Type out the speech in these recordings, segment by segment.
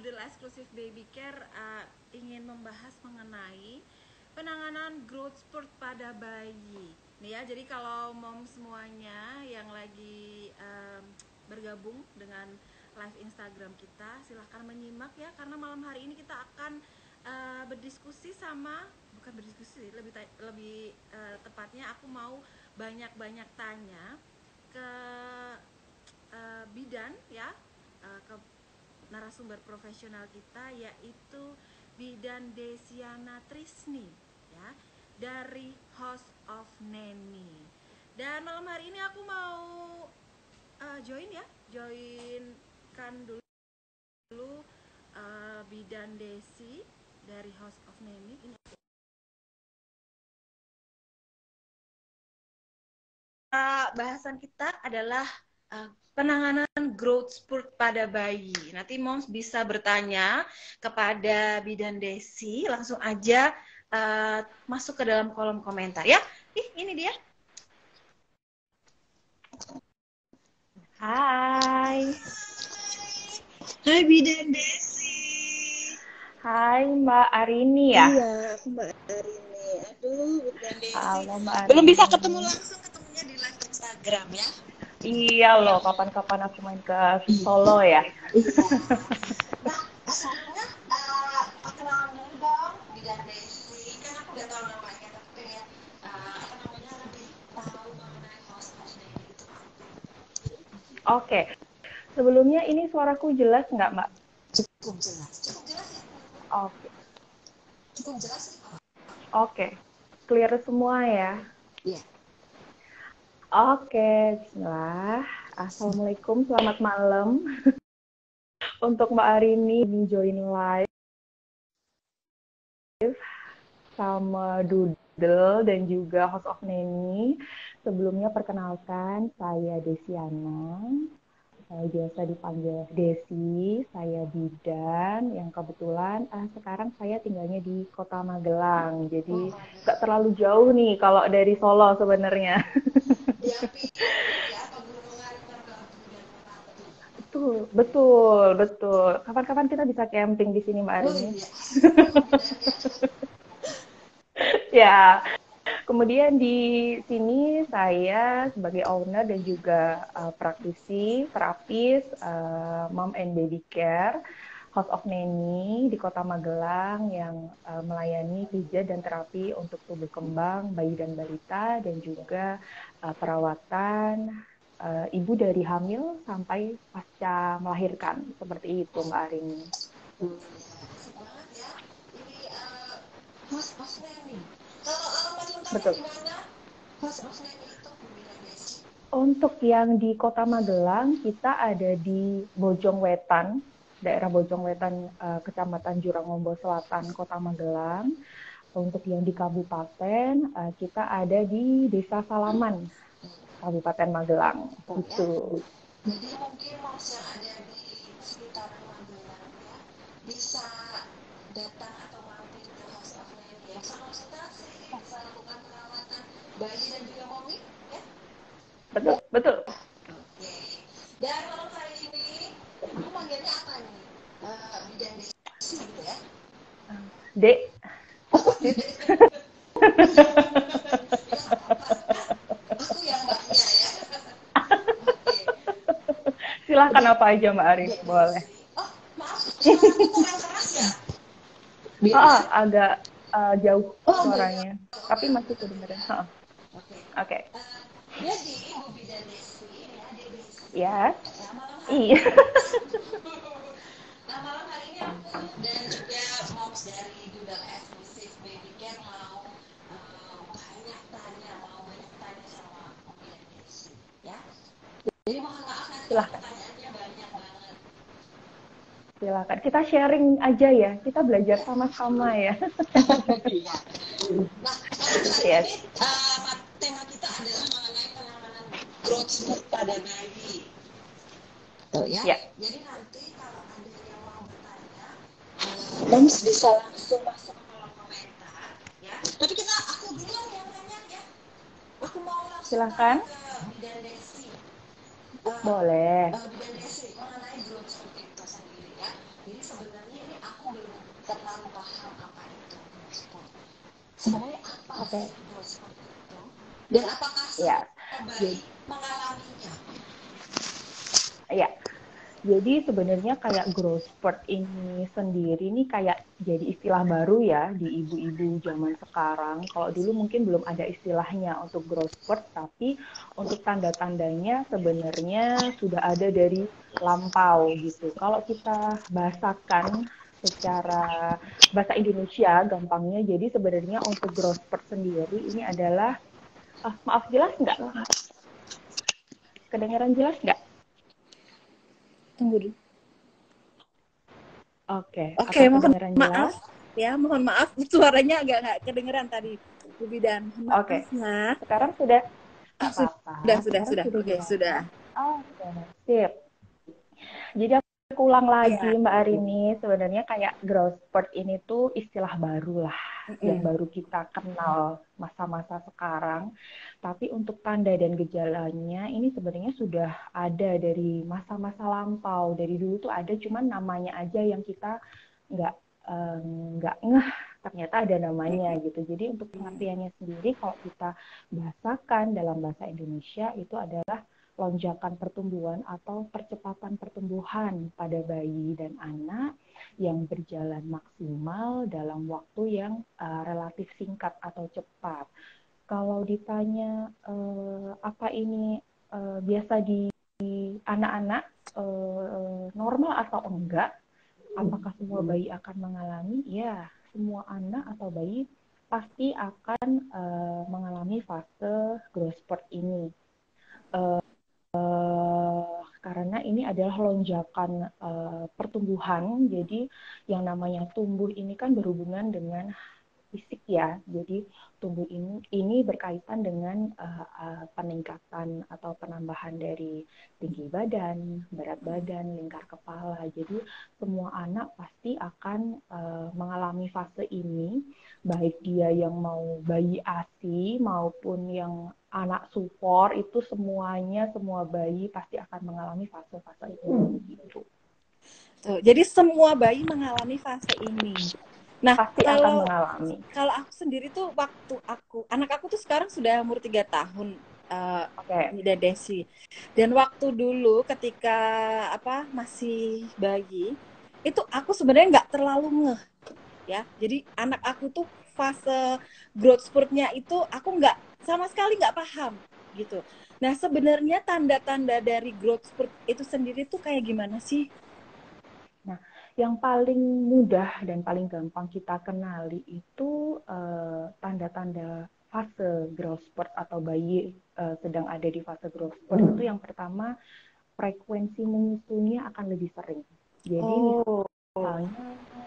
Doodle Exclusive Baby Care uh, ingin membahas mengenai penanganan growth spurt pada bayi. Nih ya, jadi kalau mom semuanya yang lagi um, bergabung dengan live Instagram kita, silahkan menyimak ya karena malam hari ini kita akan uh, berdiskusi sama bukan berdiskusi, lebih lebih uh, tepatnya aku mau banyak-banyak tanya ke uh, bidan ya uh, ke narasumber profesional kita yaitu Bidan Desiana Trisni ya dari House of Neni. Dan malam hari ini aku mau uh, join ya, join kan dulu dulu uh, Bidan Desi dari House of Neni. Ini bahasan kita adalah uh, penanganan growth spurt pada bayi. Nanti moms bisa bertanya kepada Bidan Desi, langsung aja uh, masuk ke dalam kolom komentar ya. Ih, ini dia. Hai. Hai Bidan Desi. Hai Mbak Arini ya? Iya, Mbak Arini. Aduh, Bidan Desi. Halo Mbak Arini. Belum bisa ketemu langsung, ketemunya di live Instagram ya. Iya loh, kapan-kapan aku main ke Solo ya. nah, asalnya uh, perkenalan dulu dong di Desi. Kan aku udah tahu namanya, tapi pengen uh, apa namanya lebih tahu mengenai host hostnya itu. Oke, sebelumnya ini suaraku jelas nggak Mbak? Cukup jelas, cukup jelas ya. Oke. Cukup jelas. Oke, clear semua ya. Iya. Yeah. Oke, bismillah. Assalamualaikum, selamat malam. Untuk Mbak Arini ini join live sama Doodle dan juga host of Neni. Sebelumnya perkenalkan, saya Desiana. Saya biasa dipanggil Desi, saya bidan yang kebetulan ah, sekarang saya tinggalnya di kota Magelang. Jadi nggak oh, terlalu jauh nih kalau dari Solo sebenarnya. betul, betul, betul. Kapan-kapan kita bisa camping di sini Mbak Arini. Oh, ya, Kemudian di sini saya sebagai owner dan juga uh, praktisi, terapis, uh, mom and baby care, House of Neni di Kota Magelang yang uh, melayani pijat dan terapi untuk tumbuh kembang bayi dan balita dan juga uh, perawatan uh, ibu dari hamil sampai pasca melahirkan seperti itu Mbak Arini. Betul. Untuk yang di Kota Magelang, kita ada di Bojong Wetan, daerah Bojong Wetan, uh, Kecamatan Jurangombo Selatan, Kota Magelang. Untuk yang di Kabupaten, uh, kita ada di Desa Salaman, Kabupaten Magelang. Itu. Jadi mungkin mas yang ada di sekitar Magelang ya, bisa datang atau mampir ke House of Land ya, sama bisa lakukan perawatan bayi dan juga momi ya betul betul oke dan malam hari ini aku manggilnya apa nih uh, ya ya silahkan apa aja mbak Arif boleh oh maaf aku kurang keras ya Ah, agak uh, jauh oh, suaranya, okay. tapi masih kedengeran. Oke. Okay. Okay. Ibu Bidan Desi ya, ya. Iya. nah malam hari ini aku dan juga moms dari Doodle Exclusive Baby Care mau uh, banyak tanya, mau banyak tanya sama Om ya. Jadi mohon maaf nanti pertanyaan silakan kita sharing aja ya kita belajar sama-sama ya iya. nah yes. ini uh, tema kita adalah mengenai penanganan growth spurt pada bayi Tuh, ya? ya jadi nanti kalau ada yang mau bertanya uh, moms bisa langsung masuk ke kolom komentar ya tapi kita aku duluan yang tanya ya aku mau langsung silahkan ke Bidan Desi uh, boleh uh, Bidan Desi mengenai growth spurt jadi sebenarnya terlalu paham apa itu growth spurt. Sebenarnya apa okay. sih itu? Dan apakah ya. bayi mengalaminya? Ya, jadi sebenarnya kayak growth spurt ini sendiri ini kayak jadi istilah baru ya di ibu-ibu zaman sekarang. Kalau dulu mungkin belum ada istilahnya untuk growth spurt, tapi untuk tanda-tandanya sebenarnya sudah ada dari lampau gitu. Kalau kita bahasakan secara bahasa Indonesia gampangnya, jadi sebenarnya untuk growth spurt sendiri ini adalah, ah, maaf jelas nggak? Kedengaran jelas nggak? Tunggu dulu. Oke. Okay. Oke, okay, mohon maaf ya, mohon maaf suaranya agak nggak kedengeran tadi, Bu Bidan. Oke. Okay. Nah, sekarang sudah apa -apa. Sudah, sudah, sudah. Oke, okay, sudah. Oke, okay. sip. Jadi aku ulang lagi ya. Mbak Arini, sebenarnya kayak growth spurt ini tuh istilah baru lah mm. yang baru kita kenal masa-masa sekarang. Tapi untuk tanda dan gejalanya ini sebenarnya sudah ada dari masa-masa lampau. Dari dulu tuh ada, cuman namanya aja yang kita nggak nggak um, ngeh ternyata ada namanya gitu. Jadi untuk pengertiannya sendiri kalau kita bahasakan dalam bahasa Indonesia itu adalah lonjakan pertumbuhan atau percepatan pertumbuhan pada bayi dan anak yang berjalan maksimal dalam waktu yang uh, relatif singkat atau cepat. Kalau ditanya uh, apa ini uh, biasa di anak-anak uh, normal atau enggak, apakah semua bayi akan mengalami? Ya, semua anak atau bayi pasti akan uh, mengalami fase growth spurt ini. Uh, karena ini adalah lonjakan uh, pertumbuhan. Jadi yang namanya tumbuh ini kan berhubungan dengan fisik ya. Jadi tumbuh ini ini berkaitan dengan uh, uh, peningkatan atau penambahan dari tinggi badan, berat badan, lingkar kepala. Jadi semua anak pasti akan uh, mengalami fase ini, baik dia yang mau bayi ASI maupun yang anak support itu semuanya semua bayi pasti akan mengalami fase-fase itu hmm. gitu. Tuh, jadi semua bayi mengalami fase ini. Nah, pasti kalau, akan mengalami. Kalau aku sendiri tuh waktu aku anak aku tuh sekarang sudah umur tiga tahun. Uh, Oke. Okay. Desi. Dan waktu dulu ketika apa masih bayi, itu aku sebenarnya nggak terlalu ngeh ya. Jadi anak aku tuh fase growth spurtnya itu aku nggak sama sekali nggak paham gitu. Nah sebenarnya tanda-tanda dari growth spurt itu sendiri tuh kayak gimana sih? Nah yang paling mudah dan paling gampang kita kenali itu uh, tanda-tanda fase growth spurt atau bayi uh, sedang ada di fase growth spurt itu yang pertama frekuensi menyusunya akan lebih sering. Jadi oh. Misalnya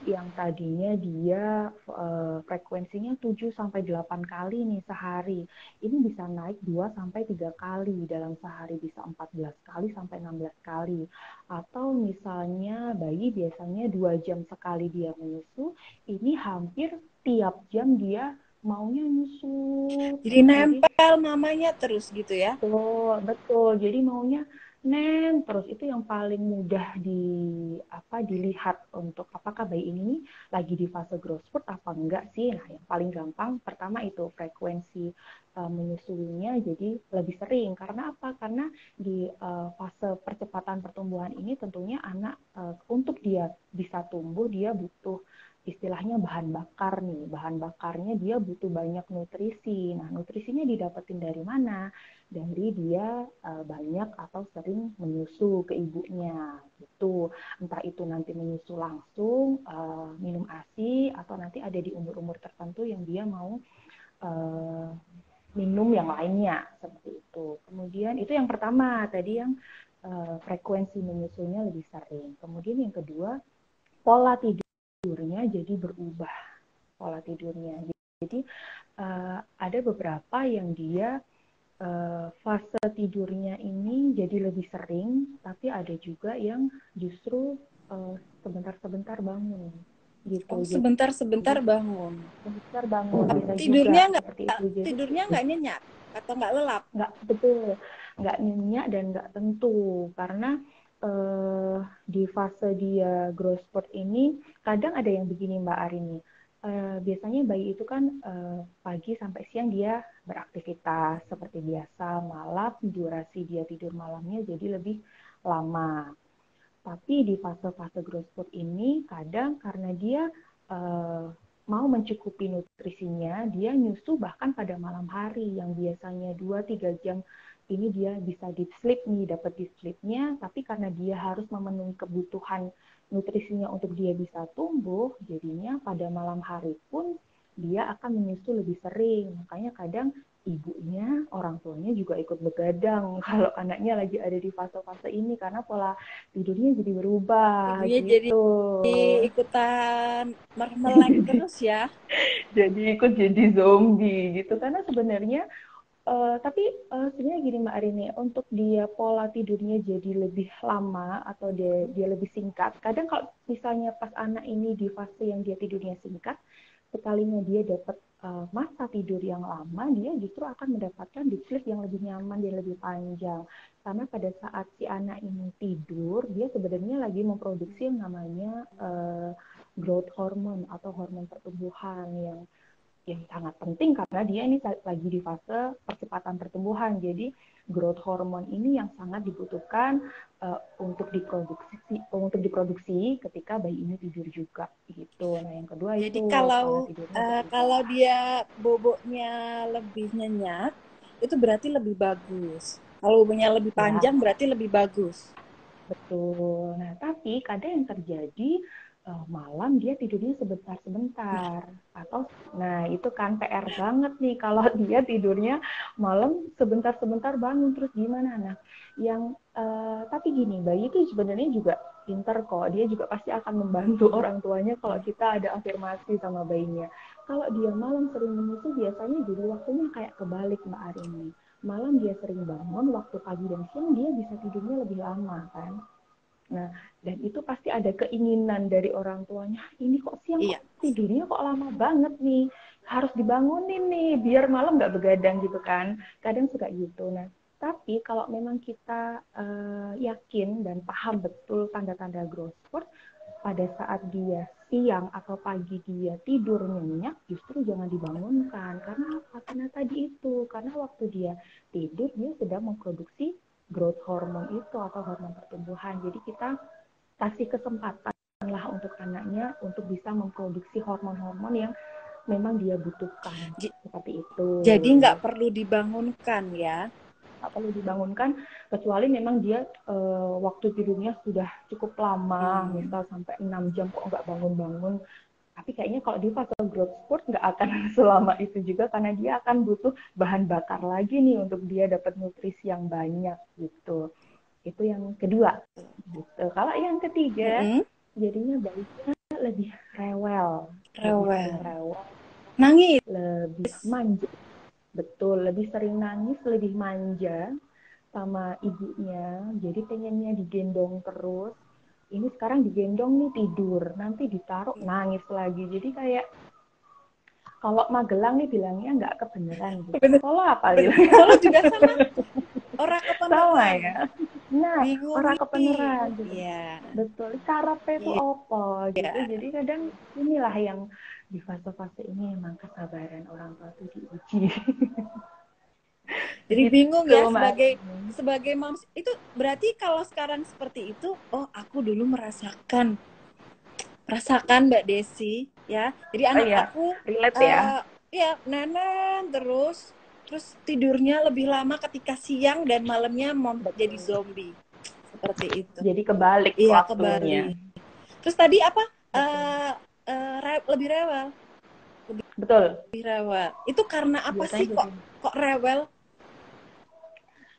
yang tadinya dia uh, frekuensinya 7 sampai 8 kali nih sehari. Ini bisa naik 2 sampai 3 kali dalam sehari bisa 14 kali sampai 16 kali. Atau misalnya bayi biasanya 2 jam sekali dia menyusu, ini hampir tiap jam dia maunya nyusu. Jadi nempel mamanya terus gitu ya. Betul, betul. Jadi maunya nen terus itu yang paling mudah di apa dilihat untuk apakah bayi ini lagi di fase growth spurt apa enggak sih? Nah yang paling gampang pertama itu frekuensi uh, menyusuinya jadi lebih sering. Karena apa? Karena di uh, fase percepatan pertumbuhan ini tentunya anak uh, untuk dia bisa tumbuh dia butuh istilahnya bahan bakar nih. Bahan bakarnya dia butuh banyak nutrisi. Nah, nutrisinya didapetin dari mana? Dari dia uh, banyak atau sering menyusu ke ibunya gitu. Entah itu nanti menyusu langsung, uh, minum ASI atau nanti ada di umur-umur tertentu yang dia mau uh, minum yang lainnya seperti itu. Kemudian itu yang pertama tadi yang uh, frekuensi menyusunya lebih sering. Kemudian yang kedua pola tidur tidurnya jadi berubah pola tidurnya. Jadi uh, ada beberapa yang dia uh, fase tidurnya ini jadi lebih sering, tapi ada juga yang justru eh, sebentar-sebentar bangun gitu. Oh, sebentar-sebentar bangun. Sebentar bangun. Bisa tidurnya nggak tidurnya nggak nyenyak atau nggak lelap? Nggak betul, nggak nyenyak dan nggak tentu karena uh, di fase dia growth spurt ini kadang ada yang begini Mbak Arini. Uh, biasanya bayi itu kan uh, pagi sampai siang dia beraktivitas seperti biasa, malam durasi dia tidur malamnya jadi lebih lama. Tapi di fase-fase growth spurt ini kadang karena dia uh, mau mencukupi nutrisinya, dia nyusu bahkan pada malam hari yang biasanya 2-3 jam ini dia bisa deep sleep nih, dapat deep sleepnya, tapi karena dia harus memenuhi kebutuhan nutrisinya untuk dia bisa tumbuh, jadinya pada malam hari pun dia akan menyusu lebih sering. Makanya kadang ibunya, orang tuanya juga ikut begadang kalau anaknya lagi ada di fase-fase ini karena pola tidurnya jadi berubah Ibunya gitu. jadi ikutan melek terus ya. jadi ikut jadi zombie gitu karena sebenarnya Uh, tapi uh, sebenarnya gini Mbak Arini, untuk dia pola tidurnya jadi lebih lama atau dia dia lebih singkat. Kadang kalau misalnya pas anak ini di fase yang dia tidurnya singkat, sekalinya dia dapat uh, masa tidur yang lama, dia justru akan mendapatkan deep sleep yang lebih nyaman dan lebih panjang. Karena pada saat si anak ini tidur, dia sebenarnya lagi memproduksi yang namanya uh, growth hormone atau hormon pertumbuhan yang yang sangat penting karena dia ini lagi di fase percepatan pertumbuhan. Jadi growth hormone ini yang sangat dibutuhkan uh, untuk diproduksi untuk diproduksi ketika bayi ini tidur juga gitu. Nah, yang kedua Jadi itu kalau uh, kalau dia boboknya lebih nyenyak itu berarti lebih bagus. Kalau boboknya lebih ya. panjang ya. berarti lebih bagus. Betul. Nah, tapi kadang yang terjadi uh, malam dia tidurnya sebentar-sebentar. Atau nah itu kan PR banget nih kalau dia tidurnya malam sebentar-sebentar bangun. Terus gimana? Nah yang uh, tapi gini bayi itu sebenarnya juga pinter kok. Dia juga pasti akan membantu orang tuanya kalau kita ada afirmasi sama bayinya. Kalau dia malam sering menyusu biasanya jadi waktunya kayak kebalik mbak Arini. Malam dia sering bangun waktu pagi dan siang dia bisa tidurnya lebih lama kan Nah, dan itu pasti ada keinginan dari orang tuanya, ini kok siang iya. kok tidurnya kok lama banget nih, harus dibangunin nih, biar malam nggak begadang gitu kan. Kadang suka gitu. Nah, tapi kalau memang kita uh, yakin dan paham betul tanda-tanda growth spurt, pada saat dia siang atau pagi dia tidur nyenyak, justru jangan dibangunkan. Karena apa? Karena tadi itu, karena waktu dia tidur, dia sedang memproduksi growth hormone itu atau hormon pertumbuhan. Jadi kita kasih kesempatan lah untuk anaknya untuk bisa memproduksi hormon-hormon yang memang dia butuhkan J seperti itu. Jadi nggak perlu dibangunkan ya? Nggak perlu dibangunkan kecuali memang dia uh, waktu tidurnya sudah cukup lama, hmm. misal sampai 6 jam kok nggak bangun-bangun, tapi kayaknya kalau di fase growth spurt nggak akan selama itu juga karena dia akan butuh bahan bakar lagi nih untuk dia dapat nutrisi yang banyak gitu. Itu yang kedua gitu. Kalau yang ketiga mm -hmm. jadinya bayinya lebih rewel. Rewel. lebih rewel. Nangis. Lebih manja. Betul lebih sering nangis lebih manja sama ibunya. Jadi pengennya digendong terus ini sekarang digendong nih tidur nanti ditaruh nangis lagi jadi kayak kalau Magelang nih bilangnya nggak kebenaran gitu. Kalau apa Kalau juga sama orang kebenaran. Sama ya. Nah, Bingung orang kebenaran. Gitu. Yeah. Betul. Cara itu yeah. apa gitu. Yeah. Jadi kadang inilah yang di fase-fase ini emang kesabaran orang tua itu diuji. Jadi bingung ya sebagai sebagai moms itu berarti kalau sekarang seperti itu, oh aku dulu merasakan merasakan Mbak Desi ya. Jadi anak oh, iya. aku relate uh, ya. Iya, nenek terus terus tidurnya lebih lama ketika siang dan malamnya mom jadi zombie. Seperti itu. Jadi kebalik Iya, kebalik. Terus tadi apa? Uh, uh, re lebih rewel. Lebih, Betul. Lebih rewel. Itu karena apa Biasanya sih kok kok rewel?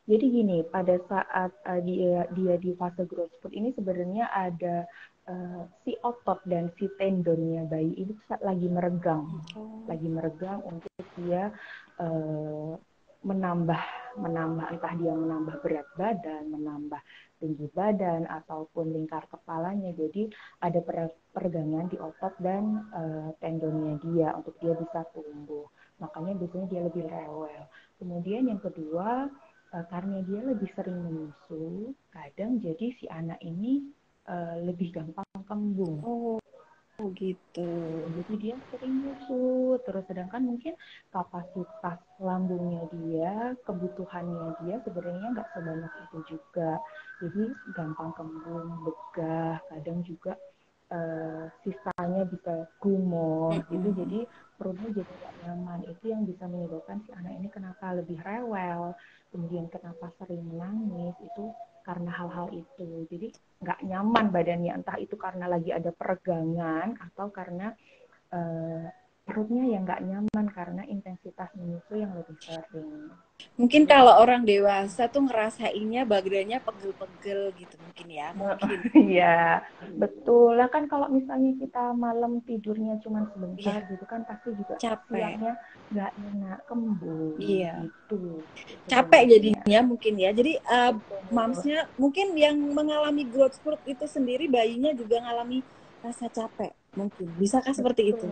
Jadi gini, pada saat uh, dia dia di fase growth spurt ini sebenarnya ada uh, si otot dan si tendonnya bayi itu lagi meregang, oh. lagi meregang untuk dia uh, menambah menambah entah dia menambah berat badan, menambah tinggi badan ataupun lingkar kepalanya. Jadi ada peregangan di otot dan uh, tendonnya dia untuk dia bisa tumbuh. Makanya biasanya dia lebih rewel. Kemudian yang kedua karena dia lebih sering menyusu, kadang jadi si anak ini uh, lebih gampang kembung. Oh. gitu. Jadi dia sering nyusut. Terus sedangkan mungkin kapasitas lambungnya dia, kebutuhannya dia sebenarnya nggak sebanyak itu juga. Jadi gampang kembung, begah, kadang juga uh, sisanya bisa gumoh mm-hmm. gitu. Jadi perutnya jadi nggak nyaman. Itu yang bisa menyebabkan si anak ini kenapa lebih rewel, kemudian kenapa sering menangis itu karena hal-hal itu. Jadi nggak nyaman badannya entah itu karena lagi ada peregangan atau karena uh, perutnya yang nggak nyaman karena intensitas menyusui yang lebih sering. Mungkin kalau orang dewasa tuh ngerasainnya badannya pegel-pegel gitu mungkin ya, mungkin. Iya, betul. Lah kan kalau misalnya kita malam tidurnya cuma sebentar ya. gitu kan pasti juga capek. nggak enak, kembung iya. gitu. Capek jadinya mungkin ya. Jadi uh, mamsnya mungkin yang mengalami growth spurt itu sendiri bayinya juga mengalami rasa capek mungkin. Bisakah betul. seperti itu?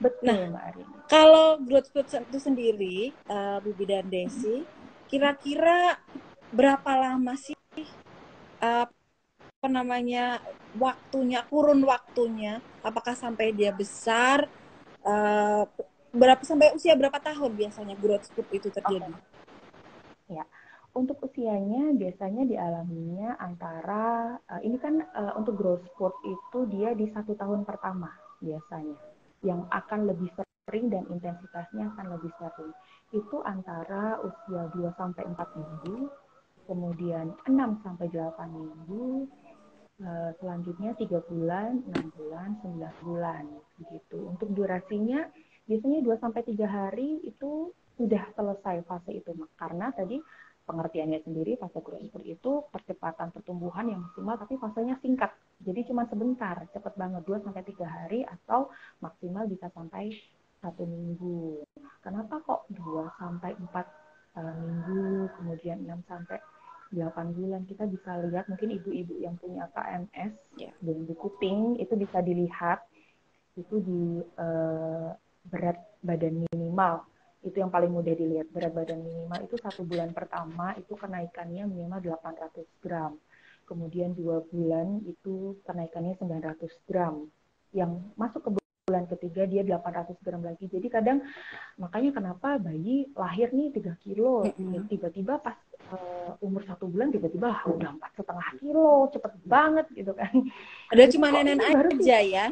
Betul, nah, Mbak Arin. Kalau growth spurt itu sendiri, uh, Bibi dan Desi, kira-kira berapa lama sih uh, apa namanya waktunya, kurun waktunya? Apakah sampai dia besar? Uh, berapa sampai usia berapa tahun biasanya growth spurt itu terjadi? Okay. Ya, untuk usianya biasanya dialaminya antara uh, ini kan uh, untuk growth spurt itu dia di satu tahun pertama biasanya yang akan lebih sering dan intensitasnya akan lebih sering. Itu antara usia 2 sampai 4 minggu, kemudian 6 sampai 8 minggu, eh, selanjutnya 3 bulan, 6 bulan, 9 bulan begitu. Untuk durasinya biasanya 2 sampai 3 hari itu sudah selesai fase itu karena tadi pengertiannya sendiri fase growth itu percepatan pertumbuhan yang maksimal tapi fasenya singkat. Jadi cuma sebentar cepat banget 2 sampai 3 hari atau maksimal bisa sampai satu minggu. Kenapa kok 2 sampai 4 uh, eh, minggu kemudian 6 sampai 8 bulan? Kita bisa lihat mungkin ibu-ibu yang punya KMS yeah. dan buku pink itu bisa dilihat itu di uh, berat badan minimal itu yang paling mudah dilihat berat badan minimal. Itu satu bulan pertama itu kenaikannya minimal 800 gram. Kemudian dua bulan itu kenaikannya 900 gram. Yang masuk ke bulan ketiga dia 800 gram lagi. Jadi kadang makanya kenapa bayi lahir nih 3 kilo. Tiba-tiba pas uh, umur satu bulan tiba-tiba udah empat setengah kilo cepet banget gitu kan. Ada cuma nenek aja ya?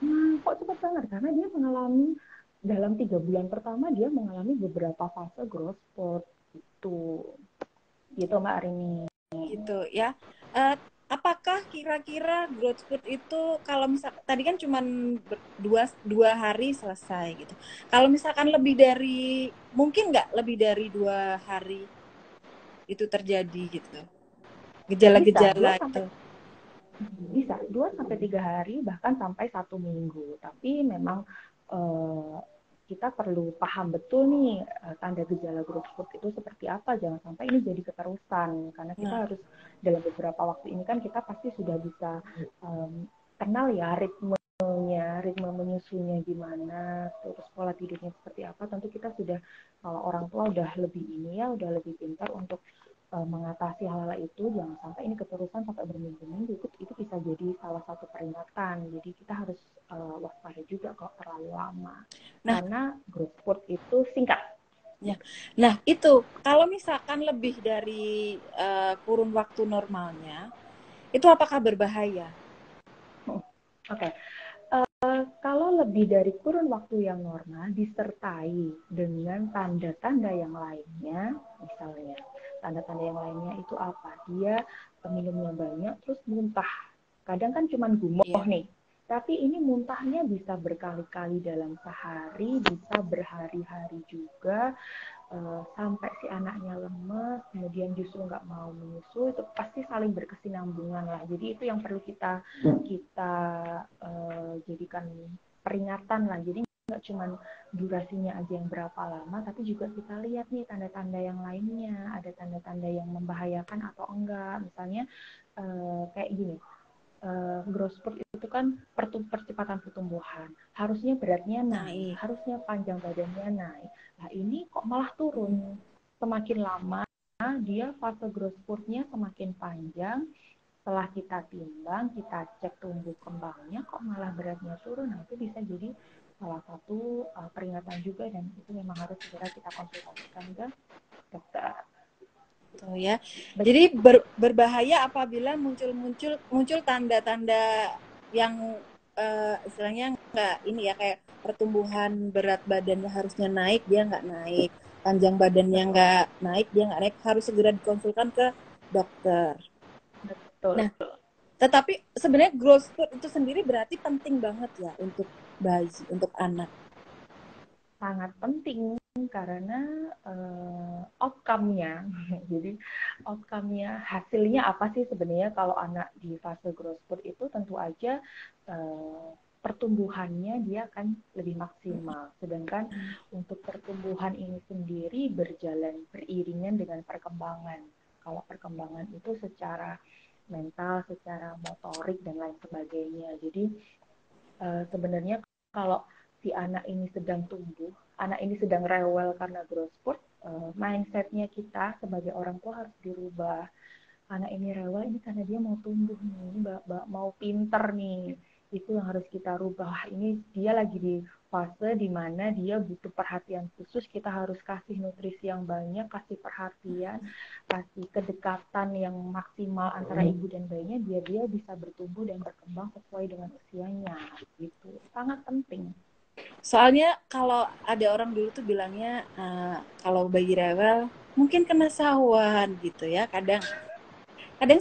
Hmm, kok cepet banget? Karena dia mengalami dalam tiga bulan pertama dia mengalami beberapa fase growth spurt itu. Gitu mbak Arini. Gitu ya. Uh, apakah kira-kira growth spurt itu kalau misal tadi kan cuma dua dua hari selesai gitu. Kalau misalkan lebih dari mungkin nggak lebih dari dua hari itu terjadi gitu? Gejala-gejala itu. Bisa dua sampai tiga hari bahkan sampai satu minggu. Tapi memang uh, kita perlu paham betul nih uh, tanda gejala growth spurt itu seperti apa jangan sampai ini jadi keterusan karena kita nah. harus dalam beberapa waktu ini kan kita pasti sudah bisa um, kenal ya ritmenya ritme menyusunya gimana terus pola tidurnya seperti apa tentu kita sudah kalau orang tua udah lebih ini ya udah lebih pintar untuk uh, mengatasi hal-hal itu jangan sampai ini keterusan sampai berminggu-minggu. Itu itu bisa jadi salah satu peringatan. Jadi kita harus uh, waspada juga kalau terlalu lama. Nah, karena growth spurt itu singkat. Ya. Nah itu kalau misalkan lebih dari uh, kurun waktu normalnya itu apakah berbahaya? Oke. Okay. Uh, kalau lebih dari kurun waktu yang normal disertai dengan tanda-tanda yang lainnya, misalnya tanda-tanda yang lainnya itu apa? Dia minumnya banyak terus muntah. Kadang kan cuma gumoh yeah. nih. Tapi ini muntahnya bisa berkali-kali dalam sehari bisa berhari-hari juga. Uh, sampai si anaknya lemes kemudian justru nggak mau menyusu itu pasti saling berkesinambungan lah. Jadi itu yang perlu kita kita uh, jadikan peringatan lah. Jadi nggak cuma durasinya aja yang berapa lama, tapi juga kita lihat nih tanda-tanda yang lainnya, ada tanda-tanda yang membahayakan atau enggak. Misalnya uh, kayak gini, uh, growth spurt itu kan percepatan pertumbuhan, harusnya beratnya naik, harusnya panjang badannya naik. Nah ini kok malah turun, semakin lama dia fase growth spurtnya semakin panjang, setelah kita timbang, kita cek tumbuh kembangnya kok malah beratnya turun, nah itu bisa jadi salah satu uh, peringatan juga dan itu memang harus segera kita konsultasikan ke dokter. Oh ya. Jadi ber, berbahaya apabila muncul-muncul muncul tanda-tanda yang uh, istilahnya nggak ini ya kayak pertumbuhan berat badannya harusnya naik dia nggak naik, panjang badannya nggak naik dia nggak naik harus segera dikonsulkan ke dokter. Betul. Nah, tetapi sebenarnya growth spurt itu sendiri berarti penting banget ya untuk bayi, untuk anak. Sangat penting karena uh, outcome-nya, jadi outcome-nya hasilnya apa sih sebenarnya kalau anak di fase growth spurt itu tentu aja uh, pertumbuhannya dia akan lebih maksimal. Sedangkan untuk pertumbuhan ini sendiri berjalan beriringan dengan perkembangan. Kalau perkembangan itu secara mental, secara motorik dan lain sebagainya. Jadi uh, sebenarnya kalau si anak ini sedang tumbuh, anak ini sedang rewel karena growth spurt, uh, mindsetnya kita sebagai orang tua harus dirubah. Anak ini rewel ini karena dia mau tumbuh nih, mau pinter nih. Itu yang harus kita rubah. Ini dia lagi di fase di mana dia butuh perhatian khusus, kita harus kasih nutrisi yang banyak, kasih perhatian, kasih kedekatan yang maksimal antara ibu dan bayinya biar dia bisa bertumbuh dan berkembang sesuai dengan usianya. Gitu. Sangat penting. Soalnya kalau ada orang dulu tuh bilangnya uh, kalau bayi rewel mungkin kena sawan gitu ya kadang kadang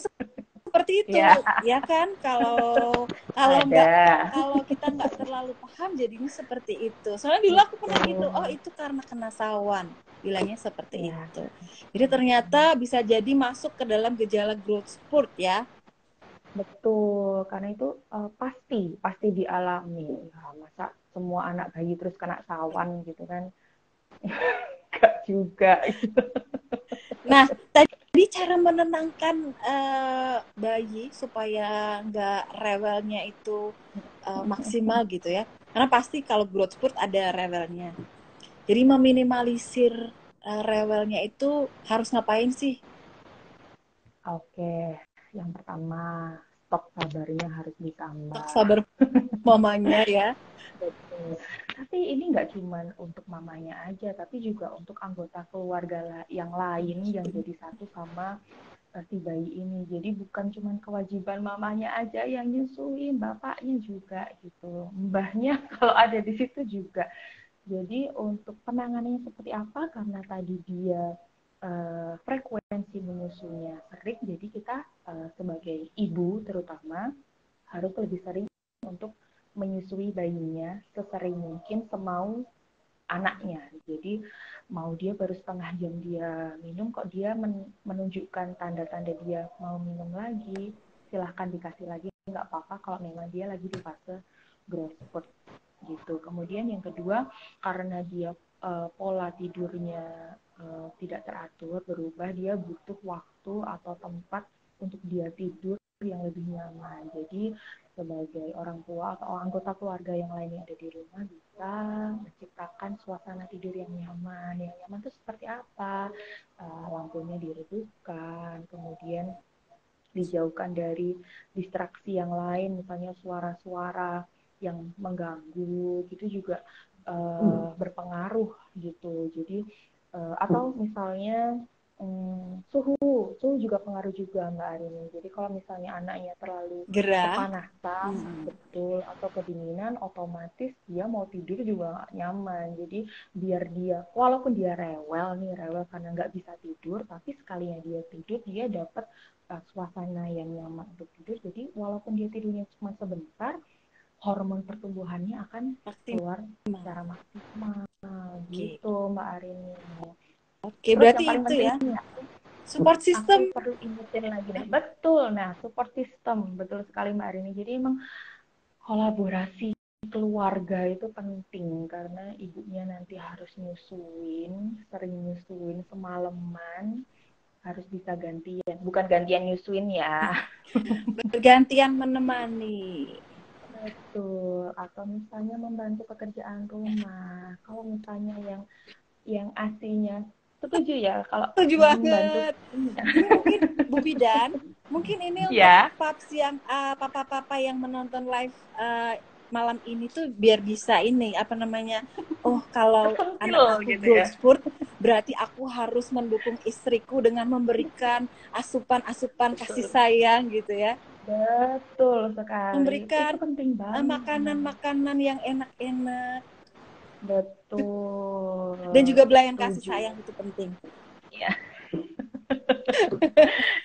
seperti itu ya, ya kan kalau kalau nggak kalau kita nggak terlalu paham jadinya seperti itu. Soalnya dulu aku pernah gitu oh itu karena kena sawan. Bilangnya seperti ya. itu. Jadi ternyata bisa jadi masuk ke dalam gejala growth spurt ya. Betul karena itu uh, pasti pasti dialami. Ya, masa semua anak bayi terus kena sawan gitu kan Enggak juga nah tadi jadi cara menenangkan uh, bayi supaya nggak rewelnya itu uh, maksimal gitu ya. Karena pasti kalau growth spurt ada rewelnya. Jadi meminimalisir uh, rewelnya itu harus ngapain sih? Oke, yang pertama stok sabarnya harus ditambah. Stok sabar mamanya ya. Betul. Tapi ini nggak cuma untuk mamanya aja, tapi juga untuk anggota keluarga yang lain yang jadi satu sama uh, si bayi ini. Jadi bukan cuma kewajiban mamanya aja yang nyusuin, bapaknya juga gitu. Mbahnya kalau ada di situ juga. Jadi untuk penanganannya seperti apa? Karena tadi dia uh, frekuensi menyusunya sering, jadi kita uh, sebagai ibu terutama harus lebih sering untuk menyusui bayinya sesering mungkin semau anaknya. Jadi mau dia baru setengah jam dia minum kok dia men menunjukkan tanda-tanda dia mau minum lagi, silahkan dikasih lagi nggak apa-apa kalau memang dia lagi di fase growth spurt gitu. Kemudian yang kedua karena dia uh, pola tidurnya uh, tidak teratur berubah dia butuh waktu atau tempat untuk dia tidur yang lebih nyaman. Jadi sebagai orang tua atau anggota keluarga yang lain yang ada di rumah bisa menciptakan suasana tidur yang nyaman. Yang nyaman itu seperti apa? Uh, lampunya diredupkan, kemudian dijauhkan dari distraksi yang lain, misalnya suara-suara yang mengganggu, gitu juga uh, hmm. berpengaruh gitu. Jadi uh, atau misalnya Hmm, suhu, suhu juga pengaruh juga Mbak Arini. Jadi kalau misalnya anaknya terlalu gerah, kepanasan, hmm. betul, atau kedinginan, otomatis dia mau tidur juga nyaman. Jadi biar dia, walaupun dia rewel nih, rewel karena nggak bisa tidur, tapi sekalinya dia tidur, dia dapat uh, suasana yang nyaman untuk tidur. Jadi walaupun dia tidurnya cuma sebentar, hormon pertumbuhannya akan keluar secara maksimal. Gitu Mbak Arini. Oke, berarti itu ya. Support system aku perlu ingetin lagi deh. Betul. Nah, support system betul sekali Mbak Arini. Jadi emang kolaborasi keluarga itu penting karena ibunya nanti harus nyusuin, sering nyusuin semalaman, harus bisa gantian. Bukan gantian nyusuin ya. Bergantian menemani. Betul. Atau misalnya membantu pekerjaan rumah. Kalau misalnya yang yang aslinya setuju ya kalau setuju banget. mungkin Bu Bidan mungkin ini untuk ya. paps yang uh, papa-papa yang menonton live uh, malam ini tuh biar bisa ini apa namanya oh kalau anak aku gitu ya. sport berarti aku harus mendukung istriku dengan memberikan asupan-asupan kasih sayang gitu ya. Betul sekali. Memberikan makanan-makanan yang enak-enak betul. Dan juga belayan kasih sayang itu penting. Iya.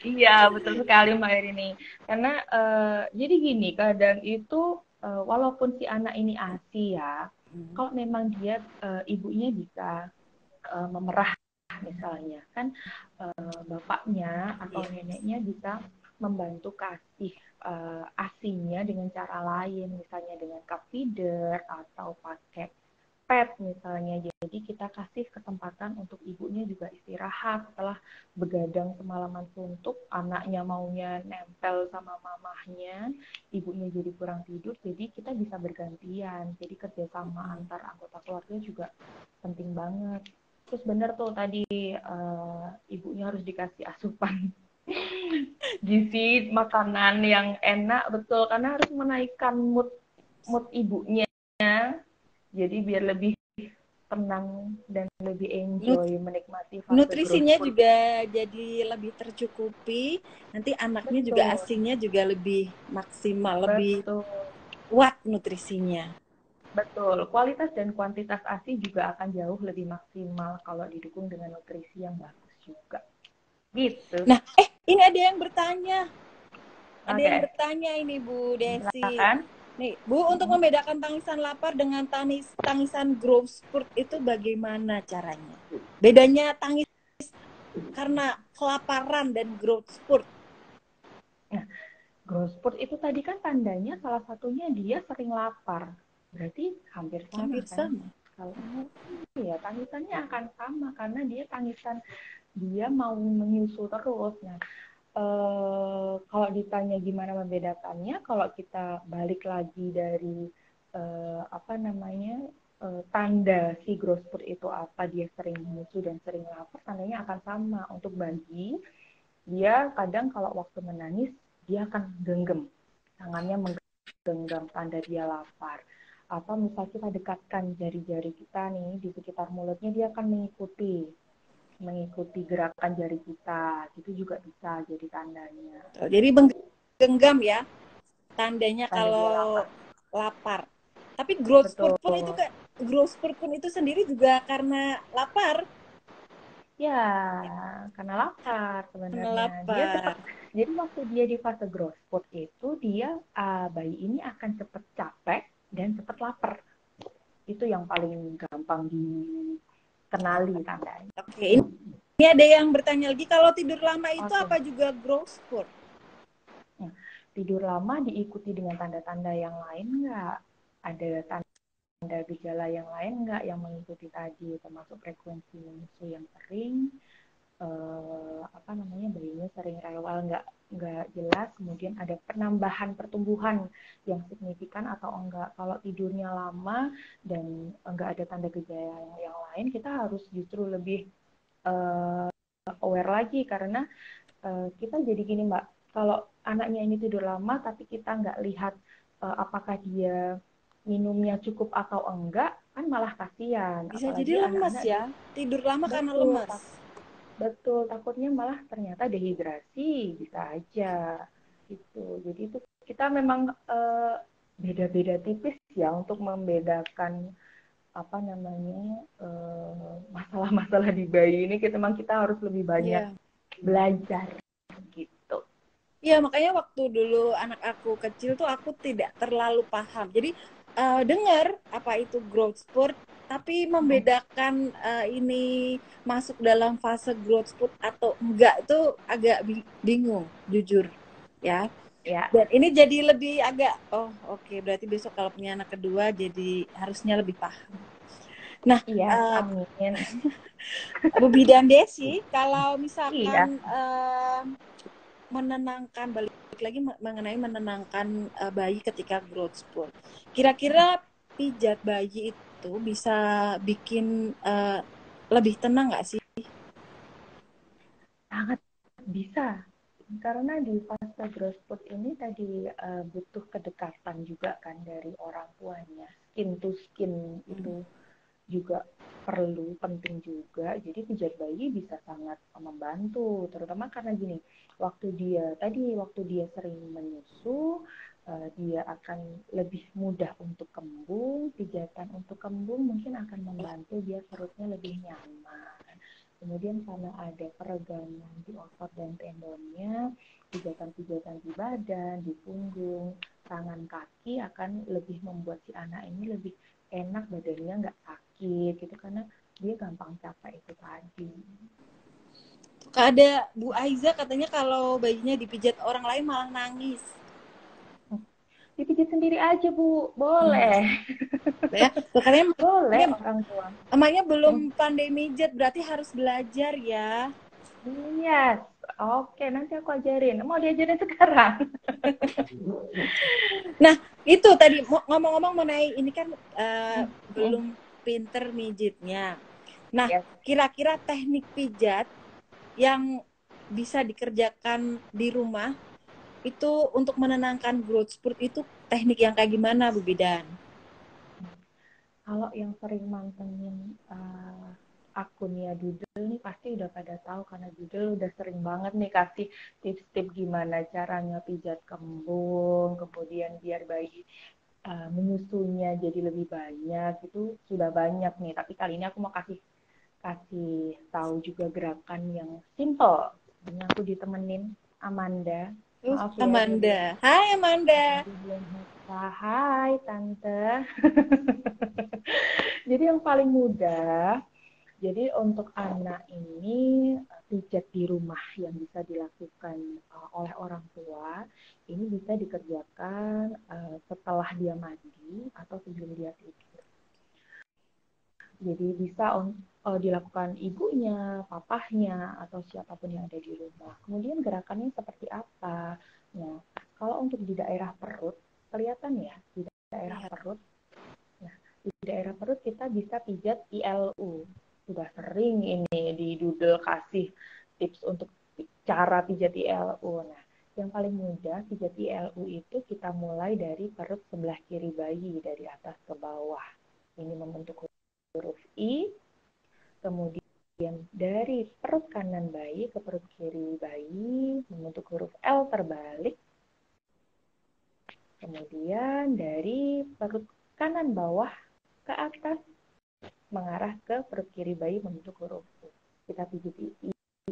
Iya betul sekali mbak Erini karena uh, jadi gini kadang itu uh, walaupun si anak ini asi ya, hmm. kalau memang dia uh, ibunya bisa uh, memerah misalnya. Kan uh, bapaknya atau yes. neneknya bisa membantu kasih uh, asinya dengan cara lain. Misalnya dengan cup feeder atau pakai pet misalnya. Jadi kita kasih kesempatan untuk ibunya juga istirahat setelah begadang semalaman suntuk, anaknya maunya nempel sama mamahnya, ibunya jadi kurang tidur, jadi kita bisa bergantian. Jadi kerjasama antar anggota keluarga juga penting banget. Terus bener tuh tadi uh, ibunya harus dikasih asupan gizi makanan yang enak betul karena harus menaikkan mood mood ibunya jadi biar lebih tenang dan lebih enjoy Nut menikmati fase nutrisinya growth. juga jadi lebih tercukupi nanti anaknya Betul. juga asinya juga lebih maksimal Betul. lebih kuat nutrisinya Betul, kualitas dan kuantitas ASI juga akan jauh lebih maksimal kalau didukung dengan nutrisi yang bagus juga. Gitu. Nah, eh ini ada yang bertanya. Ada okay. yang bertanya ini Bu Desi. Silakan. Nih, Bu, untuk membedakan tangisan lapar dengan tangis, tangisan growth spurt itu bagaimana caranya? Bedanya tangis karena kelaparan dan growth spurt. Nah, growth spurt itu tadi kan tandanya salah satunya dia sering lapar. Berarti hampir sama hampir kan? sama. Kalau ya tangisannya akan sama karena dia tangisan dia mau menyusu terus. Nah, Uh, kalau ditanya gimana membedakannya, kalau kita balik lagi dari uh, apa namanya uh, tanda si growth spurt itu apa, dia sering musuh dan sering lapar, tandanya akan sama untuk bayi. Dia kadang kalau waktu menangis dia akan genggam, tangannya menggenggam tanda dia lapar. Atau misalnya kita dekatkan jari-jari kita nih di sekitar mulutnya, dia akan mengikuti mengikuti gerakan jari kita. Gitu juga bisa jadi tandanya. Oh, jadi menggenggam ya tandanya Tanda kalau lapar. lapar. Tapi growth spurt pun itu kan growth spurt pun itu sendiri juga karena lapar. Ya karena lapar sebenarnya. Lapar. dia cepat jadi waktu dia di fase growth spurt itu dia uh, bayi ini akan cepat capek dan cepat lapar. Itu yang paling gampang di kenali tandanya. Oke, ini, ini ada yang bertanya lagi kalau tidur lama itu okay. apa juga growth spurt? Ya, tidur lama diikuti dengan tanda-tanda yang lain nggak? Ada tanda gejala yang lain nggak yang mengikuti tadi termasuk frekuensi musuh yang sering, uh, apa namanya bayinya sering rewel nggak nggak jelas kemudian ada penambahan pertumbuhan yang signifikan atau enggak. Kalau tidurnya lama dan enggak ada tanda gejala yang, yang lain kita harus justru lebih uh, aware lagi karena uh, kita jadi gini mbak. Kalau anaknya ini tidur lama tapi kita nggak lihat uh, apakah dia minumnya cukup atau enggak kan malah kasihan. Bisa Apalagi jadi lemas anak -anak ya tidur lama karena lemas Betul, takutnya malah ternyata dehidrasi bisa aja gitu. Jadi itu kita memang beda beda-beda tipis ya untuk membedakan apa namanya masalah-masalah uh, di bayi ini kita memang kita harus lebih banyak yeah. belajar gitu. Iya makanya waktu dulu anak aku kecil tuh aku tidak terlalu paham. Jadi uh, dengar apa itu growth spurt tapi membedakan uh, ini masuk dalam fase growth spurt atau enggak itu agak bingung jujur ya. Ya. Dan ini jadi lebih agak oh oke okay, berarti besok kalau punya anak kedua jadi harusnya lebih paham. Nah iya, uh, amin. Bu Bidan Desi kalau misalkan iya. uh, menenangkan balik lagi mengenai menenangkan uh, bayi ketika growth spurt kira-kira pijat bayi itu bisa bikin uh, lebih tenang nggak sih? Sangat bisa. karena di fase growth spurt ini tadi uh, butuh kedekatan juga kan dari orang tuanya skin to skin itu juga perlu penting juga. Jadi pijat bayi bisa sangat membantu terutama karena gini waktu dia tadi waktu dia sering menyusu uh, dia akan lebih mudah untuk kembung pijatan untuk kembung mungkin akan membantu dia perutnya lebih nyaman. Kemudian karena ada peregangan di otot dan tendonnya, pijatan-pijatan di badan, di punggung, tangan kaki akan lebih membuat si anak ini lebih enak badannya nggak sakit gitu karena dia gampang capek itu tadi. Ada Bu Aiza katanya kalau bayinya dipijat orang lain malah nangis dipijit sendiri aja bu boleh hmm. ya makanya boleh ya, orang tua emangnya belum hmm. pandemi jet berarti harus belajar ya iya yes. oke nanti aku ajarin mau diajarin sekarang nah itu tadi ngomong-ngomong mengenai ini kan uh, hmm. belum pinter mijitnya nah kira-kira yes. teknik pijat yang bisa dikerjakan di rumah itu untuk menenangkan growth spurt itu teknik yang kayak gimana Bu Bidan? Kalau yang sering mantengin uh, akunnya Doodle nih pasti udah pada tahu karena Doodle udah sering banget nih kasih tips-tips gimana caranya pijat kembung, kemudian biar bayi uh, menyusunya jadi lebih banyak itu sudah banyak nih. Tapi kali ini aku mau kasih kasih tahu juga gerakan yang simple. Ini aku ditemenin Amanda Maaf ya, Amanda. Ya, Hai Amanda. Hai Tante. jadi yang paling mudah, jadi untuk anak ini pijat di rumah yang bisa dilakukan uh, oleh orang tua, ini bisa dikerjakan uh, setelah dia mandi atau sebelum dia tidur. Jadi bisa on, uh, dilakukan ibunya, papahnya, atau siapa pun yang ada di rumah. Kemudian gerakannya seperti apa? Nah, kalau untuk di daerah perut, kelihatan ya di daerah ya. perut. Nah, di daerah perut kita bisa pijat ILU. Sudah sering ini di doodle kasih tips untuk cara pijat ILU. Nah, yang paling mudah pijat ILU itu kita mulai dari perut sebelah kiri bayi dari atas ke bawah. Ini membentuk huruf I, kemudian dari perut kanan bayi ke perut kiri bayi membentuk huruf L terbalik. Kemudian dari perut kanan bawah ke atas mengarah ke perut kiri bayi membentuk huruf U. Kita pijit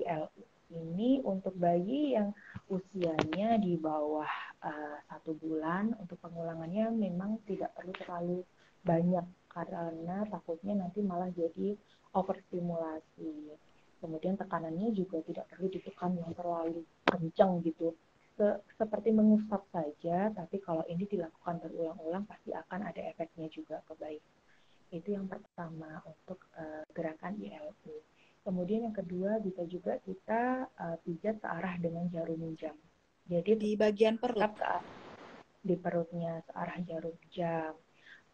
L. Ini untuk bayi yang usianya di bawah uh, satu bulan. Untuk pengulangannya memang tidak perlu terlalu banyak karena takutnya nanti malah jadi overstimulasi. Kemudian tekanannya juga tidak perlu ditekan yang terlalu kencang gitu. Se seperti mengusap saja, tapi kalau ini dilakukan berulang-ulang pasti akan ada efeknya juga ke bayi. Itu yang pertama untuk uh, gerakan ILU. Kemudian yang kedua bisa juga kita uh, pijat ke arah dengan jarum jam. Jadi di bagian perut ke di perutnya searah jarum jam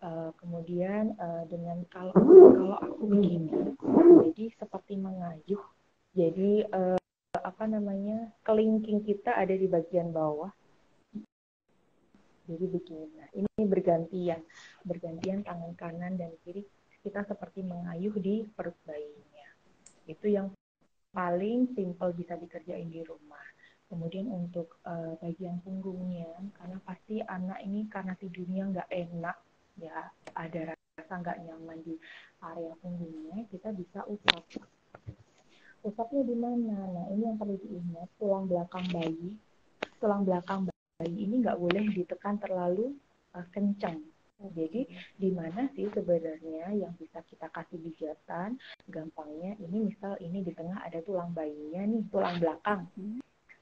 Uh, kemudian uh, dengan kalau kalau aku begini, jadi seperti mengayuh. Jadi uh, apa namanya kelingking kita ada di bagian bawah. Jadi begini. Nah, ini bergantian, bergantian tangan kanan dan kiri kita seperti mengayuh di perut bayinya. Itu yang paling simple bisa dikerjain di rumah. Kemudian untuk uh, bagian punggungnya, karena pasti anak ini karena tidurnya nggak enak, ya ada rasa nggak nyaman di area punggungnya kita bisa usap usapnya di mana nah ini yang perlu diingat tulang belakang bayi tulang belakang bayi ini nggak boleh ditekan terlalu uh, kencang jadi di mana sih sebenarnya yang bisa kita kasih pijatan? Gampangnya ini misal ini di tengah ada tulang bayinya nih, tulang belakang.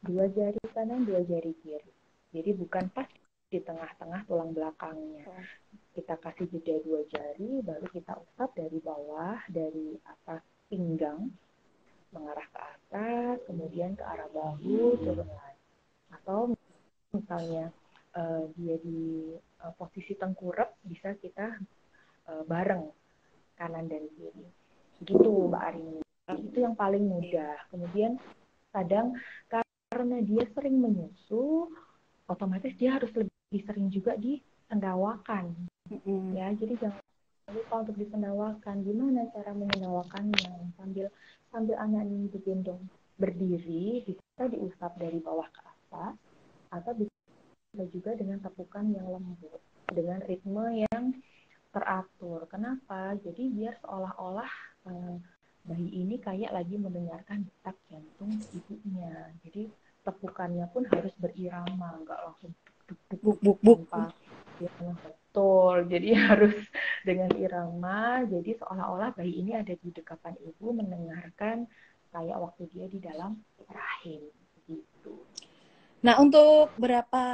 Dua jari kanan, dua jari kiri. Jadi bukan pas di tengah-tengah tulang belakangnya kita kasih jeda dua jari, baru kita usap dari bawah, dari atas pinggang, mengarah ke atas, kemudian ke arah bahu, turun lagi. Atau misalnya uh, dia di uh, posisi tengkurap, bisa kita uh, bareng kanan dan kiri. Gitu Mbak Arini. Itu yang paling mudah. Kemudian kadang karena dia sering menyusu, otomatis dia harus lebih sering juga disendawakan. Mm-hmm. Ya, jadi jangan lupa untuk disendawakan. Gimana cara menyendawakannya? Sambil sambil anak ini digendong berdiri, bisa diusap dari bawah ke atas, atau bisa juga dengan tepukan yang lembut, dengan ritme yang teratur. Kenapa? Jadi biar seolah-olah eh, bayi ini kayak lagi mendengarkan detak jantung ibunya. Jadi tepukannya pun harus berirama, nggak langsung buk buk buk tanpa ya, betul. Jadi harus dengan irama. Jadi seolah-olah bayi ini ada di dekapan ibu mendengarkan kayak waktu dia di dalam rahim gitu. Nah, untuk berapa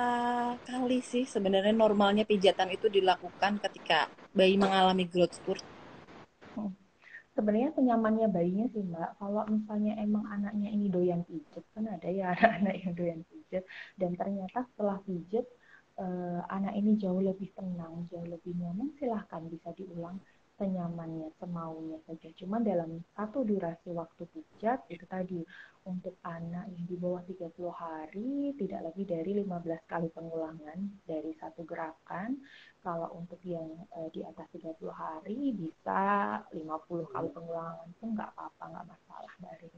kali sih sebenarnya normalnya pijatan itu dilakukan ketika bayi mengalami growth spurt? Hmm. Sebenarnya senyamannya bayinya sih mbak. Kalau misalnya emang anaknya ini doyan pijet kan ada ya anak-anak yang doyan pijet. Dan ternyata setelah pijet uh, anak ini jauh lebih tenang jauh lebih nyaman silahkan bisa diulang senyamannya, semaunya saja. Cuma dalam satu durasi waktu pijat itu tadi untuk anak yang di bawah 30 hari tidak lebih dari 15 kali pengulangan dari satu gerakan. Kalau untuk yang eh, di atas 30 hari bisa 50 kali pengulangan pun nggak apa-apa, nggak masalah dari.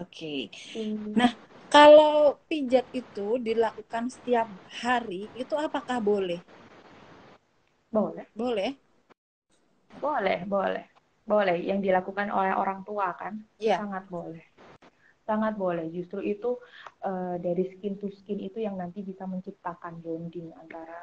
Oke. Okay. Nah, kalau pijat itu dilakukan setiap hari, itu apakah boleh? Boleh. Boleh. Boleh, boleh. Boleh yang dilakukan oleh orang tua kan? Iya. Sangat boleh. Sangat boleh. Justru itu uh, dari skin to skin itu yang nanti bisa menciptakan bonding antara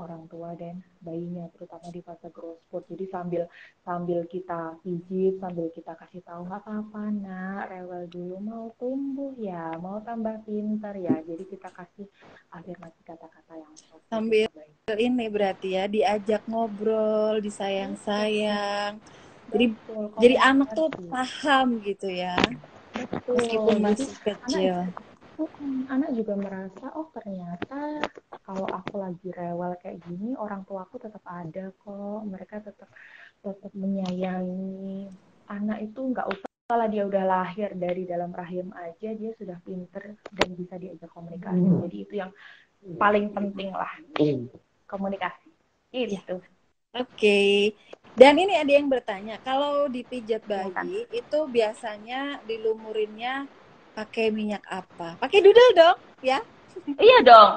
orang tua dan bayinya terutama di fase growth spurt jadi sambil sambil kita pijit sambil kita kasih tahu nggak apa-apa nak rewel dulu mau tumbuh ya mau tambah pintar ya. Jadi kita kasih afirmasi kata-kata yang sambil ini berarti ya diajak ngobrol disayang-sayang. Jadi Betul, jadi anak tuh paham gitu ya. Betul. meskipun masih kecil. anak, anak juga merasa oh ternyata kalau aku lagi rewel kayak gini orang tua aku tetap ada kok mereka tetap tetap menyayangi anak itu nggak usah kalau dia udah lahir dari dalam rahim aja dia sudah pinter dan bisa diajak komunikasi hmm. jadi itu yang paling penting lah hmm. komunikasi itu ya. oke okay. dan ini ada yang bertanya kalau dipijat bayi itu biasanya dilumurinnya pakai minyak apa? Pakai doodle dong, ya? iya dong.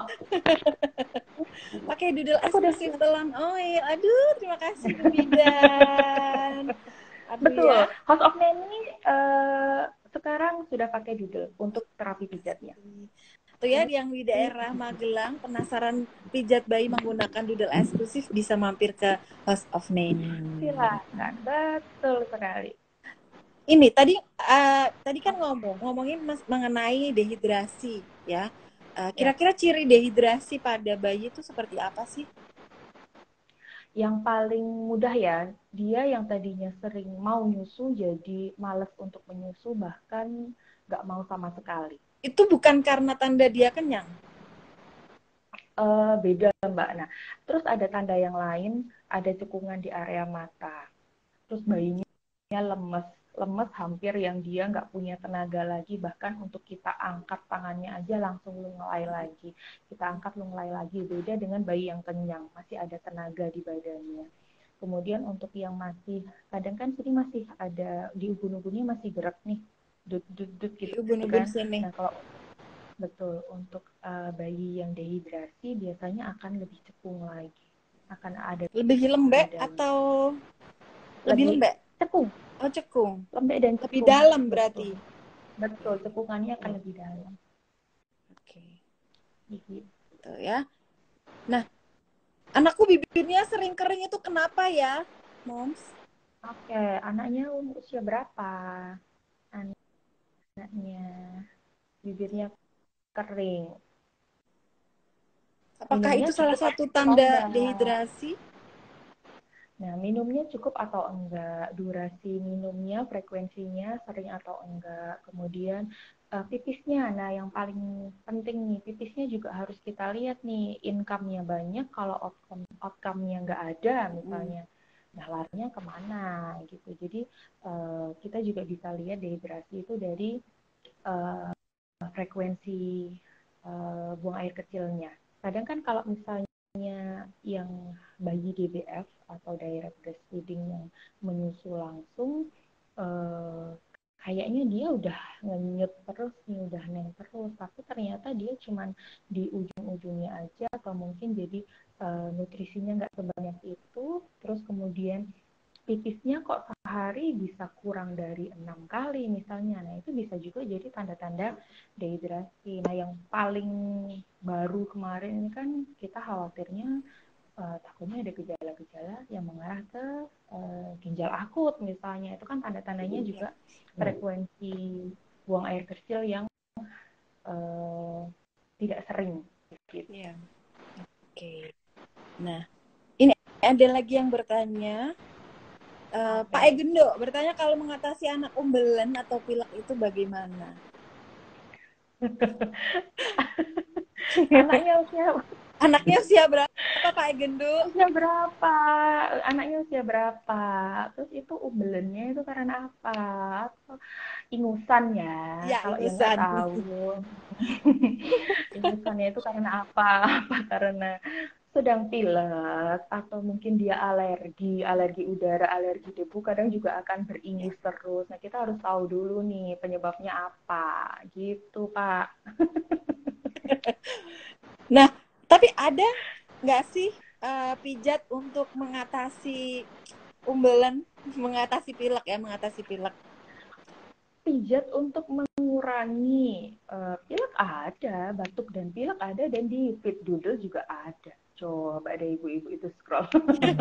pakai doodle eksklusif telan oil. Aduh, terima kasih Bidan. Betul. Ya. House of Nanny uh, sekarang sudah pakai doodle untuk terapi pijatnya. Tuh ya yang di daerah Magelang penasaran pijat bayi menggunakan doodle eksklusif bisa mampir ke House of Nanny. Silakan. Betul sekali ini tadi uh, tadi kan ngomong ngomongin mas, mengenai dehidrasi ya. Uh, kira-kira ciri dehidrasi pada bayi itu seperti apa sih? Yang paling mudah ya, dia yang tadinya sering mau nyusu jadi males untuk menyusu bahkan nggak mau sama sekali. Itu bukan karena tanda dia kenyang? Uh, beda mbak. Nah, terus ada tanda yang lain, ada cekungan di area mata, terus bayinya lemes, lemes hampir yang dia nggak punya tenaga lagi bahkan untuk kita angkat tangannya aja langsung lunglai lagi. Kita angkat lunglai lagi beda dengan bayi yang kenyang masih ada tenaga di badannya. Kemudian untuk yang masih kadang kan sini masih ada di ubun-ubunnya masih gerak nih dut dut dut gitu ubun-ubun kan sini. nah kalau betul untuk uh, bayi yang dehidrasi biasanya akan lebih cekung lagi akan ada lebih lembek atau lebih lembek? cekung Oh cekung. Lembek dan cekung. Lebih dalam berarti. Betul, cekungannya akan lebih dalam. Oke. Okay. Gitu ya. Nah, anakku bibirnya sering kering itu kenapa ya, Moms? Oke, okay. anaknya usia berapa? Anaknya bibirnya kering. Apakah Minumnya itu salah satu tanda dehidrasi? Nah, minumnya cukup atau enggak, durasi minumnya, frekuensinya sering atau enggak. Kemudian uh, pipisnya, nah yang paling penting nih, pipisnya juga harus kita lihat nih, income-nya banyak, kalau outcome outcome-nya enggak ada misalnya. Hmm. Nah, larinya ke mana gitu. Jadi uh, kita juga bisa lihat dehidrasi itu dari uh, frekuensi uh, buang air kecilnya. Kadang kan kalau misalnya yang bayi DBF atau direct breastfeeding yang menyusu langsung uh, kayaknya dia udah ngenyut terus nih udah neng terus. Tapi ternyata dia cuman di ujung-ujungnya aja atau mungkin jadi uh, nutrisinya nggak sebanyak itu terus kemudian pipisnya kok sehari bisa kurang dari enam kali misalnya nah itu bisa juga jadi tanda-tanda dehidrasi nah yang paling baru kemarin ini kan kita khawatirnya uh, takutnya ada gejala-gejala yang mengarah ke uh, ginjal akut misalnya itu kan tanda-tandanya iya. juga frekuensi buang air kecil yang uh, tidak sering gitu. Ya. Oke. Okay. Nah, ini ada lagi yang bertanya uh, Pak Egendo bertanya kalau mengatasi anak umbelan atau pilek itu bagaimana? Anaknya usia Anaknya usia berapa Pak Egendo? Usia berapa? Anaknya usia berapa? Terus itu umbelennya itu karena apa? Atau ingusan ya? ya Kalau yang nggak tahu. ingusannya itu karena apa? Apa karena sedang pilek atau mungkin dia alergi, alergi udara, alergi debu kadang juga akan beringus terus. Nah, kita harus tahu dulu nih penyebabnya apa. Gitu, Pak. nah, tapi ada nggak sih uh, pijat untuk mengatasi umbelan, mengatasi pilek ya, mengatasi pilek? Pijat untuk mengurangi uh, pilek ada, batuk dan pilek ada, dan di fit doodle juga ada coba ada ibu-ibu itu scroll.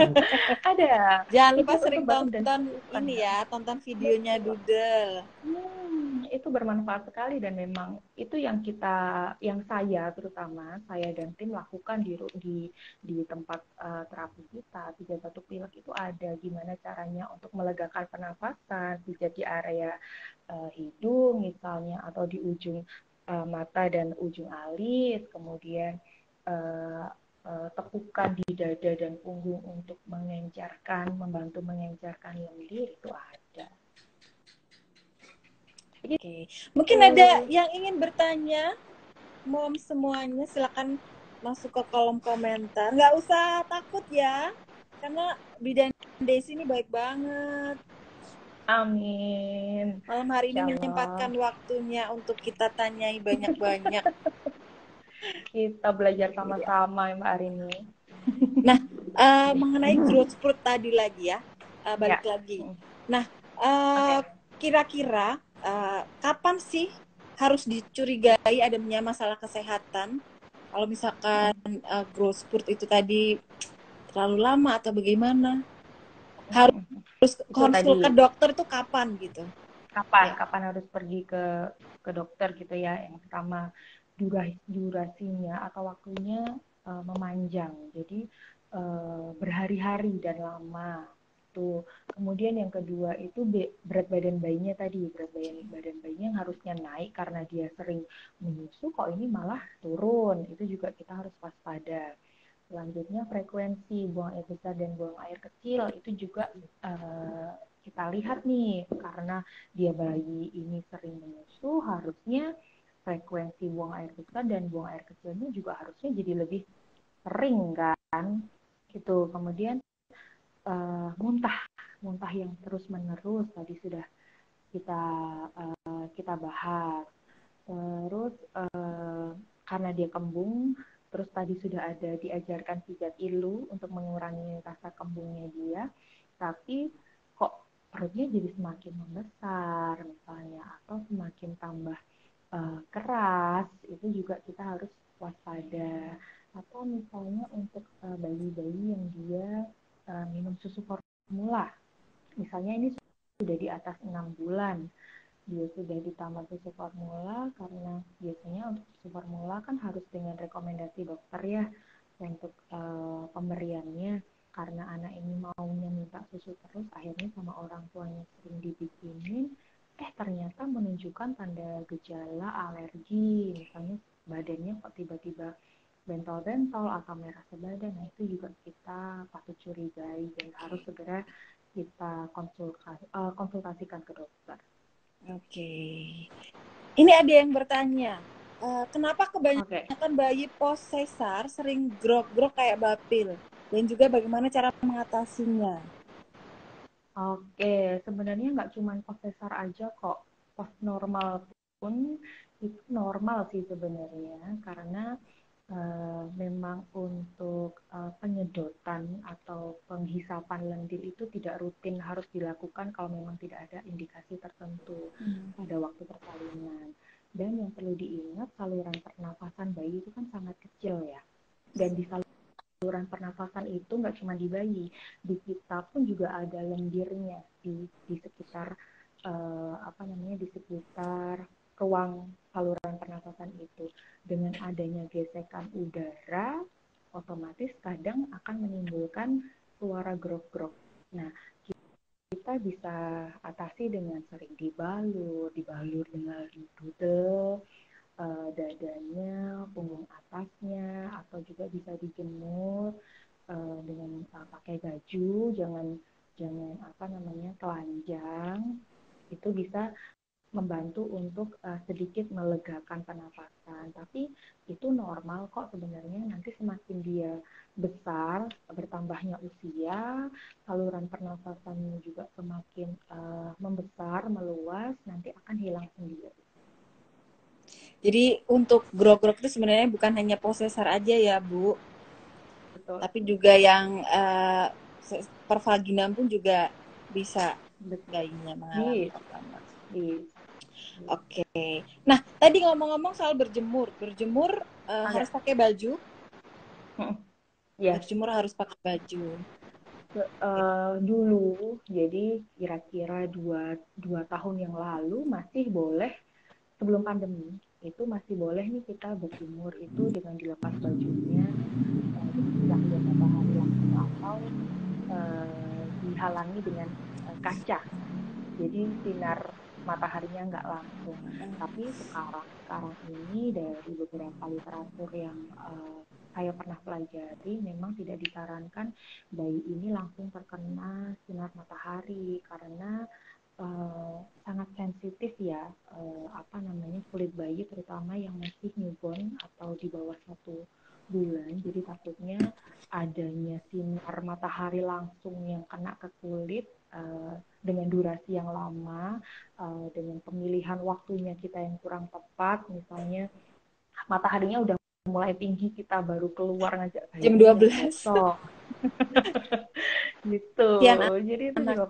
Ada. Jangan lupa itu sering tonton dan... ini ya tonton videonya Doodle. Hmm, itu bermanfaat sekali dan memang itu yang kita yang saya terutama saya dan tim lakukan di di di tempat uh, terapi kita pijat batuk pilek itu ada gimana caranya untuk melegakan pernafasan pijat di area uh, hidung misalnya atau di ujung uh, mata dan ujung alis kemudian uh, uh, tepukan di dada dan punggung untuk mengencarkan, membantu mengencarkan lendir itu ada. Oke, okay. mungkin uh, ada yang ingin bertanya, mom semuanya silakan masuk ke kolom komentar. Nggak usah takut ya, karena bidan Desi ini baik banget. Amin. Malam hari ini menyempatkan waktunya untuk kita tanyai banyak-banyak. kita belajar sama-sama ya Mbak Arini. Nah, uh, mengenai growth spurt tadi lagi ya, uh, balik ya. lagi. Nah, uh, kira-kira uh, kapan sih harus dicurigai adanya masalah kesehatan? Kalau misalkan uh, growth spurt itu tadi terlalu lama atau bagaimana? Harus konsul ke dokter itu kapan gitu? Kapan? Ya. Kapan harus pergi ke ke dokter gitu ya? Yang pertama durasinya atau waktunya uh, memanjang. Jadi uh, berhari-hari dan lama. Tuh. Kemudian yang kedua itu berat badan bayinya tadi, berat badan badan bayinya yang harusnya naik karena dia sering menyusu kok ini malah turun. Itu juga kita harus waspada. Selanjutnya frekuensi buang air besar dan buang air kecil itu juga uh, kita lihat nih karena dia bayi ini sering menyusu harusnya frekuensi buang air besar dan buang air kecilnya juga harusnya jadi lebih sering kan? Gitu. Kemudian uh, muntah. Muntah yang terus menerus tadi sudah kita uh, kita bahas. Terus uh, karena dia kembung terus tadi sudah ada diajarkan pijat ilu untuk mengurangi rasa kembungnya dia. Tapi kok perutnya jadi semakin membesar misalnya atau semakin tambah uh, keras itu juga kita harus waspada. Atau misalnya untuk eh, bayi-bayi yang dia uh, minum susu formula. Misalnya ini sudah di atas enam bulan dia sudah ditambah susu formula karena biasanya untuk susu formula kan harus dengan rekomendasi dokter ya untuk uh, pemberiannya. Karena anak ini maunya minta susu terus akhirnya sama orang tuanya sering dibikinin eh ternyata menunjukkan tanda gejala alergi misalnya badannya kok tiba-tiba bentol-bentol atau merah sebadan nah itu juga kita patut curigai dan harus segera kita konsultasi, uh, konsultasikan ke dokter Oke. Ini ada yang bertanya, uh, kenapa kebanyakan okay. bayi posesar sering grok-grok kayak bapil? Dan juga bagaimana cara mengatasinya? Oke, sebenarnya nggak cuma posesar aja kok. Post normal pun itu normal sih sebenarnya karena uh, memang untuk uh, penyedotan atau penghisapan lendir itu tidak rutin harus dilakukan kalau memang tidak ada indikasi tertentu hmm. pada waktu persalinan. Dan yang perlu diingat saluran pernafasan bayi itu kan sangat kecil ya. Dan di saluran pernafasan itu nggak cuma di bayi, di kita pun juga ada lendirnya di di sekitar uh, apa namanya di sekitar ruang saluran pernafasan itu. Dengan adanya gesekan udara, otomatis kadang akan menimbulkan suara grok-grok. Nah, kita bisa atasi dengan sering dibalur, dibalur dengan dudel, uh, dadanya, punggung atasnya, atau juga bisa dijemur uh, dengan uh, pakai baju, jangan jangan apa namanya telanjang. Itu bisa membantu untuk uh, sedikit melegakan pernafasan. Tapi itu normal kok sebenarnya nanti semakin dia besar, bertambahnya usia, saluran pernafasannya juga semakin uh, membesar, meluas, nanti akan hilang sendiri. Jadi untuk grok-grok itu sebenarnya bukan hanya posesar aja ya Bu, Betul. tapi juga yang uh, pervaginam pun juga bisa bayinya mengalami pertama. Oke. Okay. Nah, tadi ngomong-ngomong soal berjemur, berjemur uh, harus pakai baju. Ya. Berjemur harus pakai baju. Uh, dulu, jadi kira-kira dua, dua tahun yang lalu masih boleh sebelum pandemi itu masih boleh nih kita berjemur itu dengan dilepas bajunya uh, tidak ada matahari langsung atau uh, dihalangi dengan uh, kaca. Jadi sinar mataharinya nggak langsung. Tapi sekarang sekarang ini dari beberapa literatur yang uh, saya pernah pelajari memang tidak disarankan bayi ini langsung terkena sinar matahari karena sangat sensitif ya uh, apa namanya kulit bayi terutama yang masih newborn atau di bawah satu bulan. Jadi takutnya adanya sinar matahari langsung yang kena ke kulit uh, dengan durasi yang lama uh, dengan pemilihan waktunya kita yang kurang tepat misalnya mataharinya udah mulai tinggi kita baru keluar ngajak jam 12 so. gitu. Jadi itu juga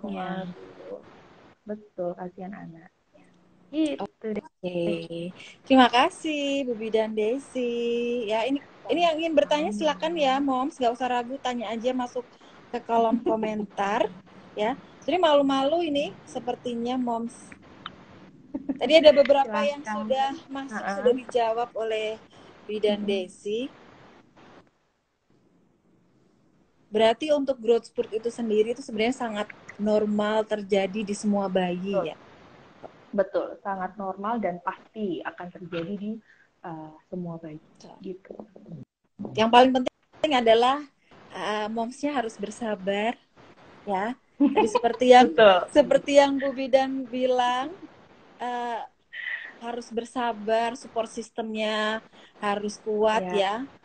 betul kasihan anak gitu Oke, okay. terima kasih Bu Bidan Desi. Ya ini ini yang ingin bertanya silakan ya, Moms, nggak usah ragu, tanya aja masuk ke kolom komentar, ya. Jadi malu-malu ini sepertinya, Moms. Tadi ada beberapa silakan. yang sudah masuk, uh -uh. sudah dijawab oleh Bidan Desi. Berarti untuk growth spurt itu sendiri itu sebenarnya sangat normal terjadi di semua bayi Betul. ya. Betul, sangat normal dan pasti akan terjadi di uh, semua bayi. Gitu. Yang paling penting adalah uh, momsnya harus bersabar ya. Jadi seperti yang Betul. seperti yang Bu Bidan bilang uh, harus bersabar, support sistemnya harus kuat ya. ya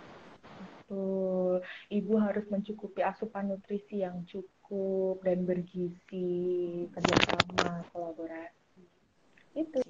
Betul. Ibu harus mencukupi asupan nutrisi yang cukup dan bergizi, kerjasama, kolaborasi. Itu.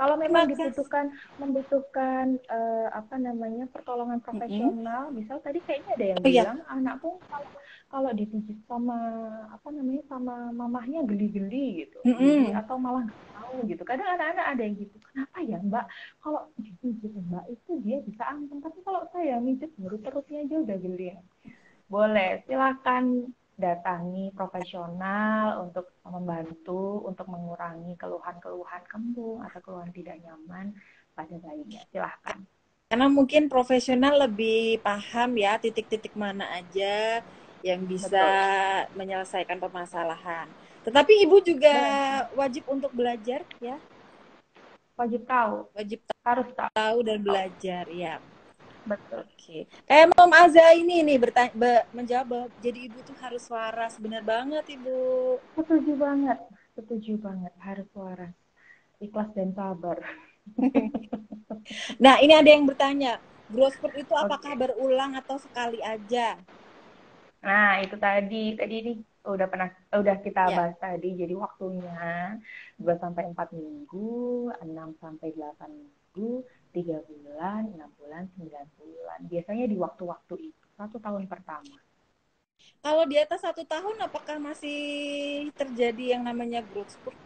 Kalau memang dibutuhkan membutuhkan uh, apa namanya pertolongan profesional, mm -hmm. misal tadi kayaknya ada yang oh, iya. bilang anakku kalau kalau dipijit sama apa namanya sama mamahnya geli-geli gitu, mm -hmm. atau malah mau gitu. Kadang anak-anak ada yang gitu kenapa ya mbak? Kalau dipijit mbak itu dia bisa anteng tapi kalau saya mijit baru perutnya aja udah geli. Boleh silakan datangi profesional untuk membantu untuk mengurangi keluhan-keluhan kembung atau keluhan tidak nyaman pada bayinya. Silahkan karena mungkin profesional lebih paham ya titik-titik mana aja yang bisa Betul. menyelesaikan permasalahan tetapi ibu juga wajib untuk belajar ya. Wajib tahu. Wajib tahu. harus tahu dan belajar ya. Betul. Oke. Kayak Mom Aza ini nih bertanya, be, menjawab jadi ibu tuh harus waras. Benar banget ibu. Setuju banget. Setuju banget harus waras. ikhlas dan sabar. nah, ini ada yang bertanya, growth spurt itu apakah okay. berulang atau sekali aja? Nah, itu tadi, tadi ini udah pernah udah kita yeah. bahas tadi. Jadi waktunya 2 sampai 4 minggu, 6 sampai 8 minggu, 3 bulan, 6 bulan, 9 bulan. Biasanya di waktu-waktu itu, satu tahun pertama. Kalau di atas satu tahun, apakah masih terjadi yang namanya growth spurt?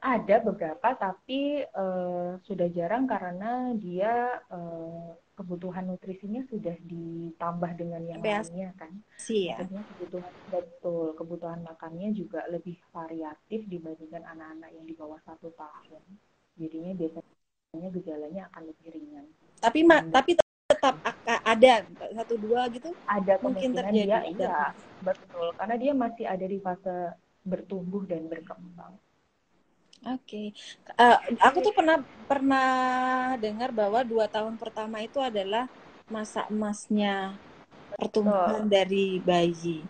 Ada beberapa, tapi uh, sudah jarang karena dia uh, kebutuhan nutrisinya sudah ditambah dengan yang lainnya kan. Iya. kebutuhan betul, kebutuhan makannya juga lebih variatif dibandingkan anak-anak yang di bawah satu tahun. Jadinya biasanya gejalanya akan lebih ringan. Tapi ma tapi tetap ada satu dua gitu? Ada mungkin terjadi. Dia, iya, betul. Karena dia masih ada di fase bertumbuh dan berkembang. Oke, okay. uh, eh, aku tuh pernah pernah dengar bahwa dua tahun pertama itu adalah masa emasnya pertumbuhan oh. dari bayi.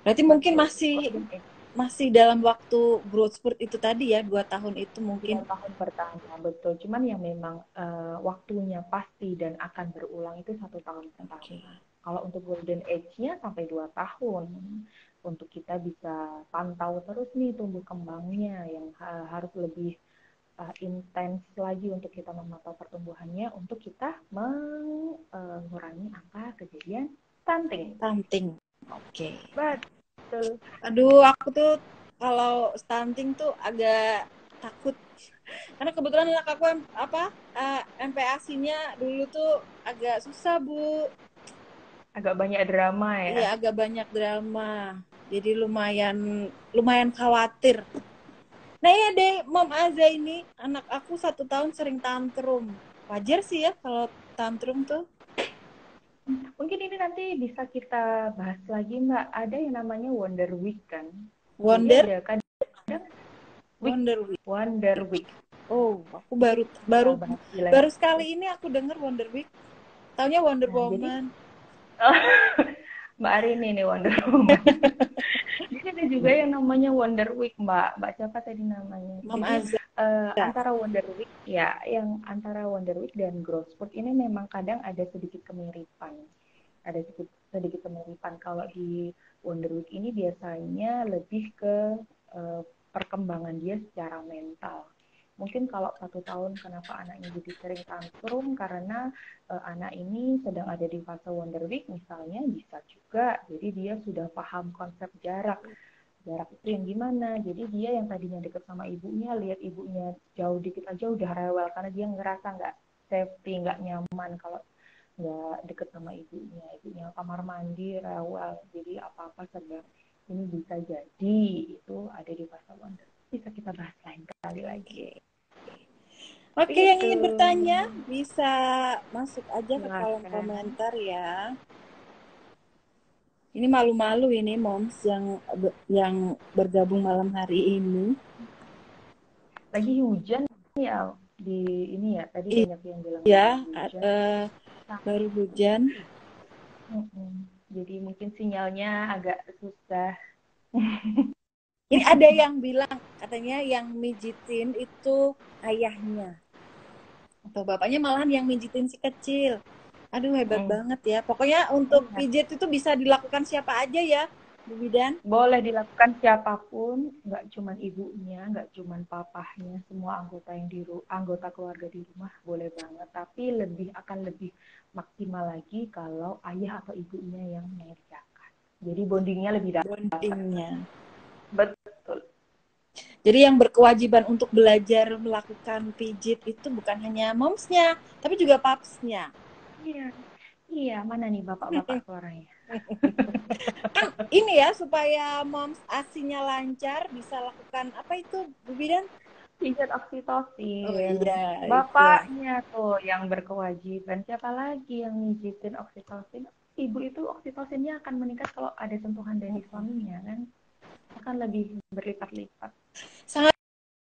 Berarti mungkin masih masih dalam waktu growth spurt itu tadi ya dua tahun itu mungkin. Dua tahun pertama betul. Cuman yang memang uh, waktunya pasti dan akan berulang itu satu tahun pertama. Okay. Kalau untuk golden age-nya sampai dua tahun untuk kita bisa pantau terus nih tumbuh kembangnya yang uh, harus lebih uh, intens lagi untuk kita memantau pertumbuhannya untuk kita mengurangi angka kejadian stunting. Stunting. Oke. Okay. Betul. Aduh, aku tuh kalau stunting tuh agak takut karena kebetulan anak aku apa uh, MPASI-nya dulu tuh agak susah bu agak banyak drama ya iya agak banyak drama jadi lumayan lumayan khawatir. Nah ya deh mom Aza ini anak aku satu tahun sering tantrum. Wajar sih ya kalau tantrum tuh. Mungkin ini nanti bisa kita bahas lagi mbak. Ada yang namanya Wonder Week kan? Wonder? Ada kan? Wonder Week. Wonder Week. Oh aku baru baru baru sekali ini aku dengar Wonder Week. Taunya Wonder nah, Woman. Jadi... Mbak Arini nih Wonder Woman. Jadi ada juga yang namanya Wonder Week Mbak. Mbak siapa tadi namanya? Jadi, uh, antara Wonder Week ya, yang antara Wonder Week dan Growth Spurt ini memang kadang ada sedikit kemiripan. Ada sedikit sedikit kemiripan. Kalau di Wonder Week ini biasanya lebih ke uh, perkembangan dia secara mental mungkin kalau satu tahun kenapa anaknya jadi sering tantrum karena uh, anak ini sedang ada di fase wonder week misalnya bisa juga. Jadi dia sudah paham konsep jarak. Jarak itu yang gimana? Jadi dia yang tadinya deket sama ibunya lihat ibunya jauh dikit aja udah rewel karena dia ngerasa nggak safety nggak nyaman kalau nggak deket sama ibunya. Ibunya kamar mandi rewel. Jadi apa apa serba ini bisa jadi. Itu ada di fase wonder bisa kita bahas lain kali lagi. Oke, okay, yang ingin bertanya bisa masuk aja ke kolom komentar ya. Ini malu-malu ini moms yang yang bergabung malam hari ini. Lagi hujan ya di ini ya tadi banyak yang bilang. Ya, uh, baru hujan. Jadi mungkin sinyalnya agak susah. Ini ada yang bilang katanya yang mijitin itu ayahnya atau bapaknya malahan yang mijitin si kecil. Aduh hebat hmm. banget ya. Pokoknya untuk iya. pijit itu bisa dilakukan siapa aja ya, Bu Bidan? Boleh dilakukan siapa pun, nggak cuma ibunya, nggak cuma papahnya, semua anggota yang di anggota keluarga di rumah boleh banget. Tapi lebih akan lebih maksimal lagi kalau ayah atau ibunya yang mengerjakan. Jadi bondingnya lebih dapat. Bondingnya. Jadi yang berkewajiban untuk belajar melakukan pijit itu bukan hanya momsnya, tapi juga papsnya. Iya. Iya, mana nih bapak-bapak suaranya? kan ini ya supaya moms asinya lancar bisa lakukan apa itu Bu Bidan? Pijat oksitosin. Oh iya. Bapaknya itu. tuh yang berkewajiban. Siapa lagi yang mijitin oksitosin? Ibu itu oksitosinnya akan meningkat kalau ada sentuhan dari suaminya kan? Akan lebih berlipat-lipat. Sangat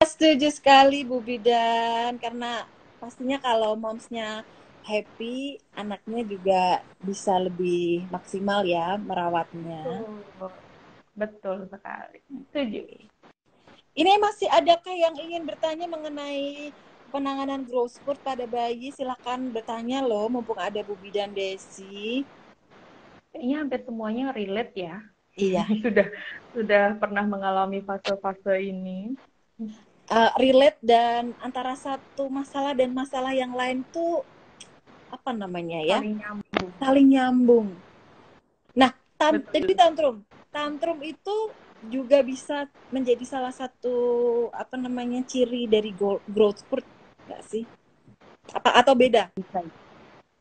setuju sekali Bu Bidan karena pastinya kalau momsnya happy, anaknya juga bisa lebih maksimal ya merawatnya. Betul, Betul sekali. Setuju. Ini masih adakah yang ingin bertanya mengenai penanganan growth spurt pada bayi? Silahkan bertanya loh, mumpung ada Bu dan Desi. Ini hampir semuanya relate ya. Iya. sudah sudah pernah mengalami fase-fase ini. Uh, relate dan antara satu masalah dan masalah yang lain tuh apa namanya ya? Saling nyambung. Saling nyambung. Nah, tam jadi tantrum. Tantrum itu juga bisa menjadi salah satu apa namanya ciri dari growth spurt nggak sih? Apa atau beda? Bisa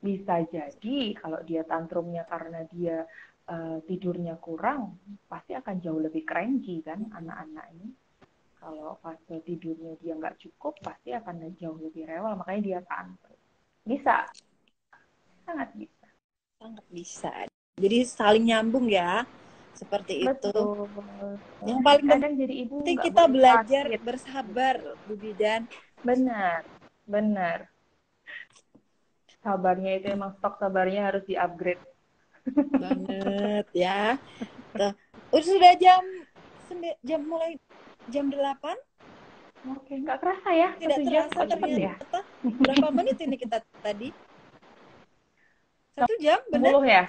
bisa jadi kalau dia tantrumnya karena dia uh, tidurnya kurang, pasti akan jauh lebih cranky kan anak-anak ini. Kalau fase tidurnya dia nggak cukup, pasti akan jauh lebih rewel. Makanya dia tantrum. Bisa, sangat bisa. Sangat bisa. Jadi saling nyambung ya seperti Betul. itu. Yang paling kadang jadi ibu penting kita belajar sakit. bersabar, Bu Bidan. Benar, benar. Sabarnya itu emang stok sabarnya harus di-upgrade. Banget ya. Tuh. Udah sudah jam jam mulai jam 8? Oke, nggak kerasa ya. Tidak terasa ternyata. Ya? Berapa menit ini kita tadi? Satu jam, benar? ya?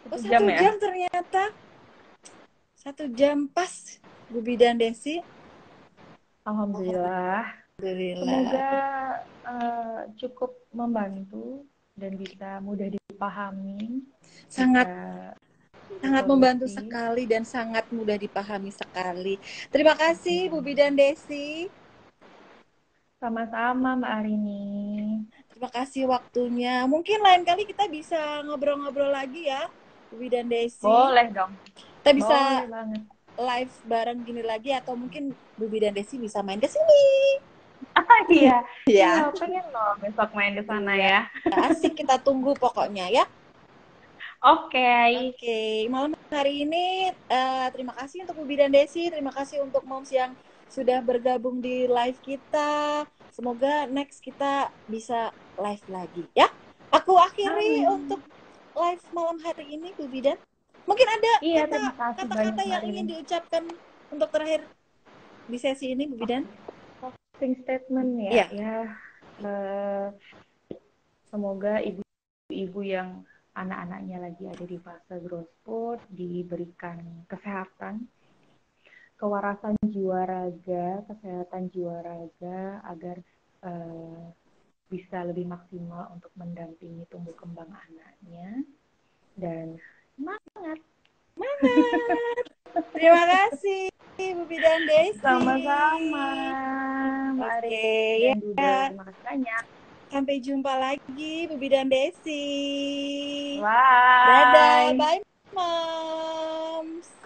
Satu oh, satu jam, ya? jam ternyata. Satu jam pas, Bu Bidan Desi. Alhamdulillah. Alhamdulillah. Semoga uh, cukup membantu dan bisa mudah dipahami. Sangat sangat membantu sekali dan sangat mudah dipahami sekali. Terima kasih Bu Bidan Desi. Sama-sama Mbak Arini. Terima kasih waktunya. Mungkin lain kali kita bisa ngobrol-ngobrol lagi ya, Bu Bidan Desi. Boleh dong. Kita bisa live bareng gini lagi atau mungkin Bubi dan Desi bisa main ke sini. Ah, iya. Iya. Ya, pengen loh besok main ke sana ya. Asik kita tunggu pokoknya ya. Oke. Okay. Oke, okay. malam hari ini uh, terima kasih untuk Bubi dan Desi, terima kasih untuk moms yang sudah bergabung di live kita. Semoga next kita bisa live lagi ya. Aku akhiri Amin. untuk live malam hari ini Bu Bidan. Mungkin ada iya, kata-kata yang ingin diucapkan untuk terakhir di sesi ini, Bu Bidan? Closing statement ya. Iya. Ya. Uh, semoga ibu-ibu yang anak-anaknya lagi ada di fase growth spurt diberikan kesehatan, kewarasan jiwa raga, kesehatan jiwa raga agar uh, bisa lebih maksimal untuk mendampingi tumbuh kembang anaknya dan Semangat. Semangat. Terima kasih Bu Bidan Desi. Sama-sama. Oke, okay, ya. Terima kasih banyak. Sampai jumpa lagi Bu Bidan Desi. Bye. Dadah. Bye, Mom.